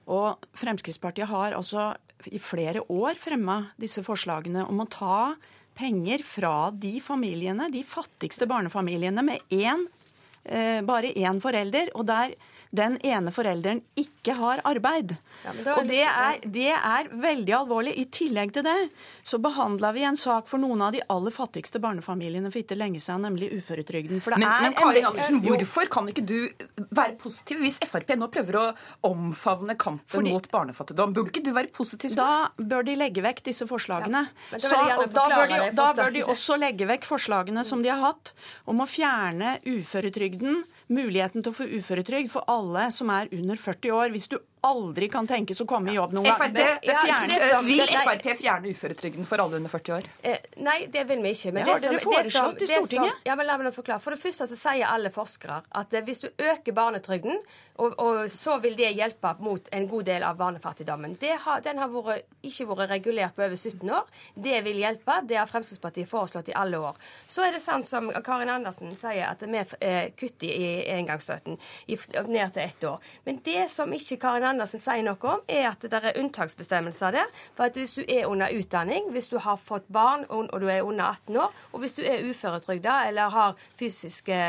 Og Fremskrittspartiet har altså i flere år fremma disse forslagene om å ta penger fra de familiene, de fattigste barnefamiliene med én, eh, bare én forelder, og der den ene forelderen ikke har arbeid. Ja, og det er, det er, veldig alvorlig. I tillegg til det så behandla vi en sak for noen av de aller fattigste barnefamiliene for ikke lenge siden, nemlig uføretrygden. men, men Karin Andersen, hvorfor kan ikke du være positiv hvis Frp nå prøver å omfavne kampen Fordi, mot barnefattigdom? Burde ikke du være positiv? Da bør de legge vekk disse forslagene. Ja, så, da, bør de, da bør de også legge vekk forslagene som de har hatt om å fjerne uføretrygden muligheten til å få uføretrygd for alle som er under 40 år. Hvis du aldri kan tenkes å komme i jobb noen gang. Vil Frp fjerne uføretrygden for alle under 40 år? Eh, nei, det vil vi ikke. Men det, har dere foreslått i Stortinget. Som, ja, men la meg forklare. For det første så sier alle forskere at eh, hvis du øker barnetrygden, og, og, så vil det hjelpe mot en god del av barnefattigdommen. Har, den har vært, ikke vært regulert på over 17 år. Det vil hjelpe. Det har Fremskrittspartiet foreslått i alle år. Så er det sant som Karin Andersen sier, at vi eh, kutter i engangsstøtten ned til ett år. Men det som ikke Karin Andersen sier noe om, er at det er unntaksbestemmelser der. For at hvis du er under utdanning, hvis du har fått barn og du er under 18 år, og hvis du er uføretrygda eller har fysiske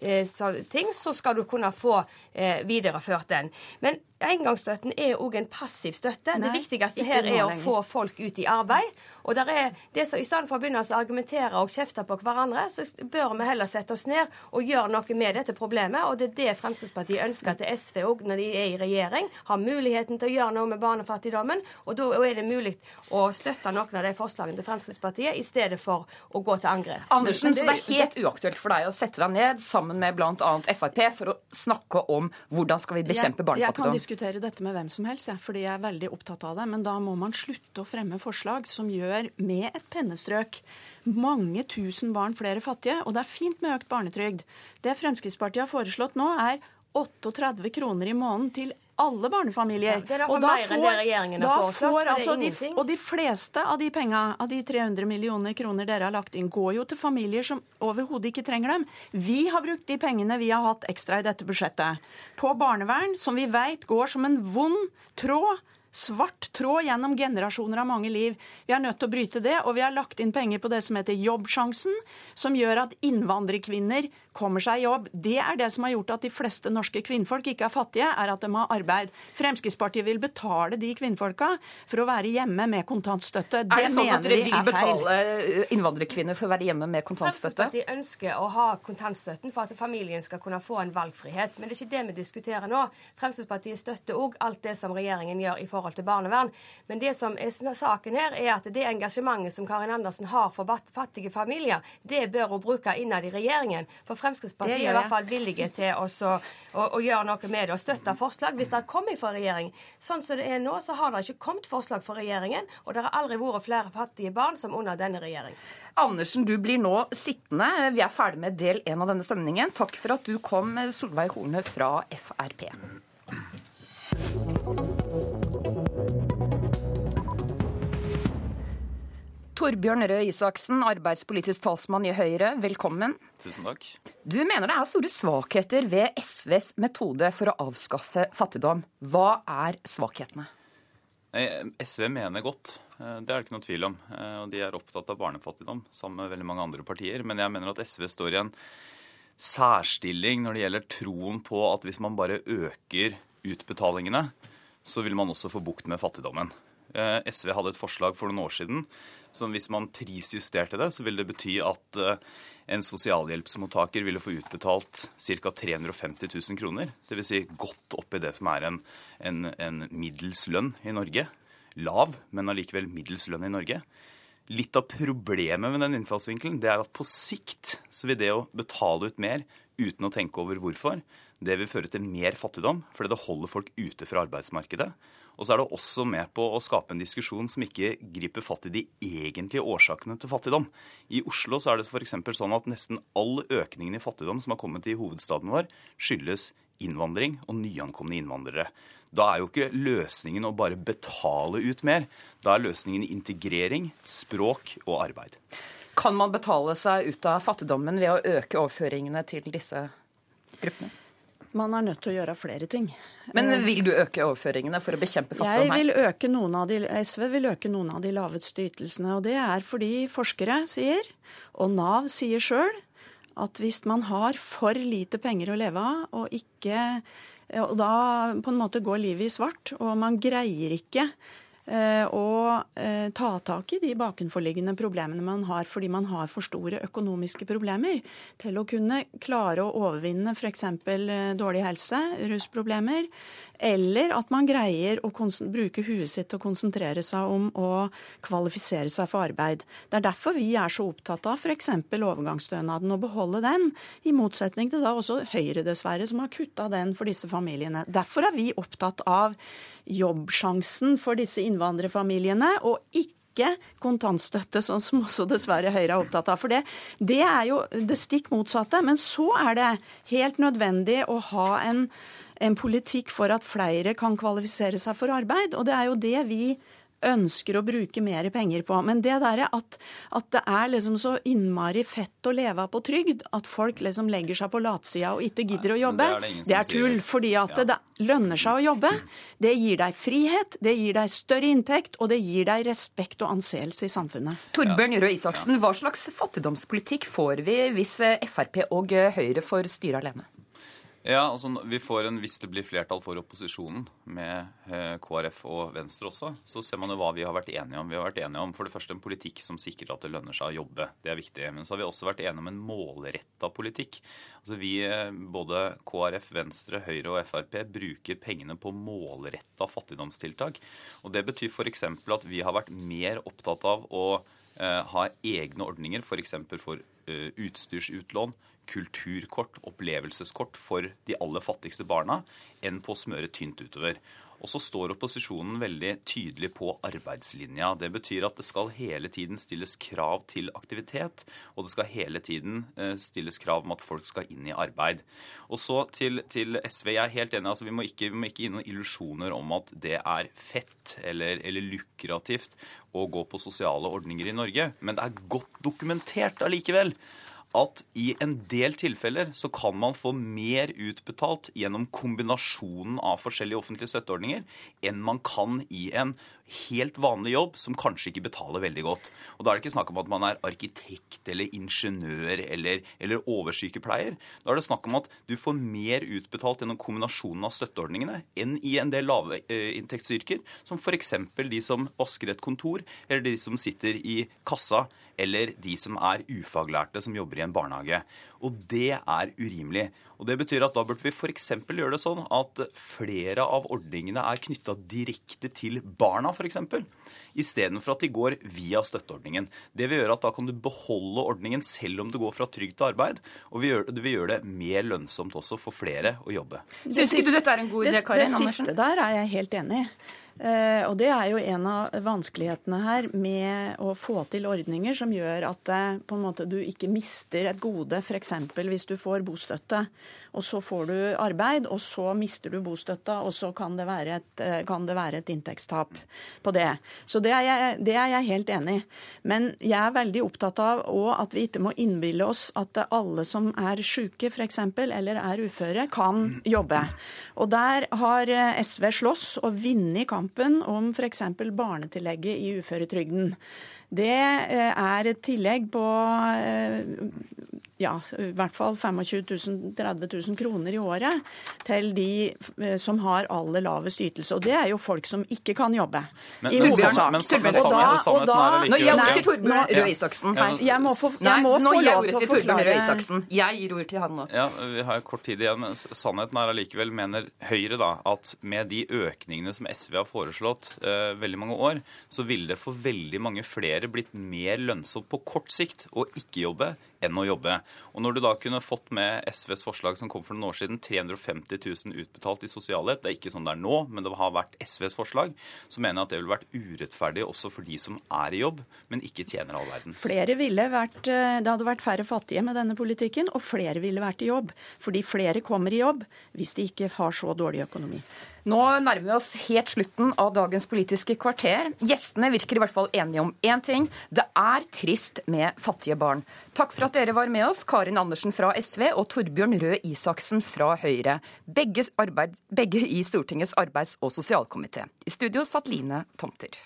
eh, ting, så skal du kunne få eh, videreført den. Men Engangsstøtten er òg en passiv støtte. Nei, det viktigste her er å få folk ut i arbeid. Og der er det som, I stedet for å begynne å argumentere og kjefte på hverandre, så bør vi heller sette oss ned og gjøre noe med dette problemet. Og det er det Fremskrittspartiet ønsker til SV òg når de er i regjering. Har muligheten til å gjøre noe med barnefattigdommen. Og da er det mulig å støtte noen av de forslagene til Fremskrittspartiet i stedet for å gå til angrep. Andersen, det, så det er helt uaktuelt for deg å sette deg ned sammen med bl.a. Frp for å snakke om hvordan skal vi bekjempe barnefattigdom? Diskutere dette med hvem som helst, ja, fordi jeg er veldig opptatt av det. Men da må man slutte å fremme forslag som gjør, med et pennestrøk, mange tusen barn flere fattige. Og det er fint med økt barnetrygd. Det Fremskrittspartiet har foreslått nå, er 38 kroner i måneden til alle barnefamilier. Ja, og da får, da får altså de, og de fleste av de penga, av de 300 millioner kroner dere har lagt inn, går jo til familier som overhodet ikke trenger dem. Vi har brukt de pengene vi har hatt ekstra i dette budsjettet, på barnevern, som vi veit går som en vond tråd svart tråd gjennom generasjoner av mange liv. Vi er nødt til å bryte det, og vi har lagt inn penger på det som heter Jobbsjansen, som gjør at innvandrerkvinner kommer seg i jobb. Det er det som har gjort at de fleste norske kvinnfolk ikke er fattige, er at de har arbeid. Fremskrittspartiet vil betale de kvinnfolka for å være hjemme med kontantstøtte. Det er det sånn at dere vil betale innvandrerkvinner for å være hjemme med kontantstøtte? Fremskrittspartiet ønsker å ha kontantstøtten for at familien skal kunne få en valgfrihet. Men det er ikke det vi diskuterer nå. Fremskrittspartiet støtter òg alt det som regjeringen gjør i forhold til barnevern. Men det som er saken her, er at det engasjementet som Karin Andersen har for fattige familier, det bør hun bruke innad i regjeringen. For Fremskrittspartiet er i hvert fall villige til å, å, å, gjøre noe med det og støtte forslag hvis det kommer fra regjering. Sånn som det er nå, så har det ikke kommet forslag fra regjeringen, og det har aldri vært flere fattige barn som under denne regjeringen. Andersen, du blir nå sittende. Vi er ferdig med del én av denne sendingen. Takk for at du kom, Solveig Horne fra Frp. Torbjørn Røe Isaksen, arbeidspolitisk talsmann i Høyre, velkommen. Tusen takk. Du mener det er store svakheter ved SVs metode for å avskaffe fattigdom. Hva er svakhetene? SV mener godt, eh, det er det ikke noe tvil om. Eh, og De er opptatt av barnefattigdom, sammen med veldig mange andre partier. Men jeg mener at SV står i en særstilling når det gjelder troen på at hvis man bare øker utbetalingene, så vil man også få bukt med fattigdommen. Eh, SV hadde et forslag for noen år siden som hvis man prisjusterte det, så ville det bety at eh, en sosialhjelpsmottaker ville få utbetalt ca. 350 000 kroner. Dvs. Si godt oppi det som er en, en, en middels lønn i Norge. Lav, men allikevel middels lønn i Norge. Litt av problemet med den innfallsvinkelen det er at på sikt så vil det å betale ut mer uten å tenke over hvorfor, det vil føre til mer fattigdom, fordi det holder folk ute fra arbeidsmarkedet. Og så er det også med på å skape en diskusjon som ikke griper fatt i de egentlige årsakene til fattigdom. I Oslo så er det f.eks. sånn at nesten all økningen i fattigdom som har kommet i hovedstaden vår, skyldes innvandring og nyankomne innvandrere. Da er jo ikke løsningen å bare betale ut mer. Da er løsningen integrering, språk og arbeid. Kan man betale seg ut av fattigdommen ved å øke overføringene til disse gruppene? Man er nødt til å gjøre flere ting. Men eh, vil du øke overføringene for å bekjempe fattigdom her? Vil øke noen av de, SV vil øke noen av de laveste ytelsene. Og det er fordi forskere sier, og Nav sier sjøl, at hvis man har for lite penger å leve av, og ikke og da på en måte går livet i svart, og man greier ikke og eh, ta tak i de bakenforliggende problemene man har fordi man har for store økonomiske problemer til å kunne klare å overvinne f.eks. Eh, dårlig helse, rusproblemer, eller at man greier å bruke huet sitt til å konsentrere seg om å kvalifisere seg for arbeid. Det er derfor vi er så opptatt av f.eks. overgangsstønaden, og beholde den, i motsetning til da også Høyre, dessverre, som har kutta den for disse familiene. Derfor er vi opptatt av jobbsjansen for disse innvandrerfamiliene, og ikke kontantstøtte, sånn som også dessverre Høyre er opptatt av. For det, det er jo det stikk motsatte. Men så er det helt nødvendig å ha en, en politikk for at flere kan kvalifisere seg for arbeid. Og det er jo det vi ønsker å bruke mer penger på. Men det derre at, at, det er liksom så innmari fett å leve av på trygd, at folk liksom legger seg på latsida og ikke gidder å jobbe, det er, det er tull. Fordi at ja. det lønner seg å jobbe. Det gir deg frihet, det gir deg større inntekt, og det gir deg respekt og anseelse i samfunnet. Torbjørn Røe Isaksen, hva slags fattigdomspolitikk får vi hvis Frp og Høyre får styre alene? Ja, altså vi får en, Hvis det blir flertall for opposisjonen, med eh, KrF og Venstre også, så ser man jo hva vi har vært enige om. Vi har vært enige om for det første en politikk som sikrer at det lønner seg å jobbe. Det er viktig. Men så har vi også vært enige om en målretta politikk. Altså Vi, eh, både KrF, Venstre, Høyre og Frp, bruker pengene på målretta fattigdomstiltak. Og Det betyr f.eks. at vi har vært mer opptatt av å eh, ha egne ordninger, f.eks. for, for eh, utstyrsutlån kulturkort, opplevelseskort for de aller fattigste barna, enn på å smøre tynt utover. Og så står opposisjonen veldig tydelig på arbeidslinja. Det betyr at det skal hele tiden stilles krav til aktivitet, og det skal hele tiden eh, stilles krav om at folk skal inn i arbeid. Og så til, til SV. Jeg er helt enig. altså Vi må ikke, vi må ikke gi noen illusjoner om at det er fett eller, eller lukrativt å gå på sosiale ordninger i Norge. Men det er godt dokumentert allikevel at i en del tilfeller så kan man få mer utbetalt gjennom kombinasjonen av forskjellige offentlige støtteordninger enn man kan i en helt vanlig jobb som kanskje ikke betaler veldig godt. Og Da er det ikke snakk om at man er arkitekt eller ingeniør eller, eller oversykepleier. Da er det snakk om at du får mer utbetalt gjennom kombinasjonen av støtteordningene enn i en del lavinntektsyrker, som f.eks. de som vasker et kontor, eller de som sitter i kassa eller de som er ufaglærte som jobber i en barnehage. Og det er urimelig. Og Det betyr at da burde vi f.eks. gjøre det sånn at flere av ordningene er knytta direkte til barna, f.eks. Istedenfor at de går via støtteordningen. Det vil gjøre at da kan du beholde ordningen selv om du går fra trygd til arbeid. Og vi gjør, vi gjør, det mer lønnsomt også for flere å jobbe. Syns ikke du dette er en god idé, Karin Andersen? Det siste der er jeg helt enig i. Eh, og det er jo en av vanskelighetene her med å få til ordninger som gjør at eh, måte, du ikke mister et gode, f.eks. hvis du får bostøtte, og så får du arbeid, og så mister du bostøtta, og så kan det være et, eh, det være et inntektstap på det. Så det er, jeg, det er jeg helt enig i. Men jeg er veldig opptatt av at vi ikke må innbille oss at alle som er syke f.eks., eller er uføre, kan jobbe. Og der har SV slåss og vunnet kampen kampen om f.eks. barnetillegget i uføretrygden. Det eh, er et tillegg på eh, ja, i hvert fall 25 000-30 000 kroner i året til de eh, som har aller lavest ytelse. Og det er jo folk som ikke kan jobbe. Men, I hovedsak. Men, men, men sannheten er Nå gir jeg ordet til Torbjørn Røe Isaksen. Jeg må få, jeg må Nei, få lov til å forklare. Isaksen. Jeg gir ord til han nå. Ja, Vi har kort tid igjen. men Sannheten er allikevel, mener Høyre, da, at med de økningene som SV har foreslått uh, veldig mange år, så ville det for veldig mange flere blitt mer lønnsomt på kort sikt å ikke jobbe enn å jobbe. Og Når du da kunne fått med SVs forslag som kom for noen år siden, 350 000 utbetalt i sosialhjelp, det er ikke sånn det er nå, men det har vært SVs forslag, så mener jeg at det ville vært urettferdig også for de som er i jobb, men ikke tjener all verdens. Flere ville vært, eh, Det hadde vært færre fattige med denne politikken, og flere ville vært i jobb. Fordi flere kommer i jobb hvis de ikke har så dårlig økonomi. Nå nærmer vi oss helt slutten av dagens Politiske kvarter. Gjestene virker i hvert fall enige om én ting. Det er trist med fattige barn. Takk for at dere var med oss, Karin Andersen fra SV og Torbjørn Røe Isaksen fra Høyre. Begge, arbeid, begge i Stortingets arbeids- og sosialkomité. I studio satt Line Tomter.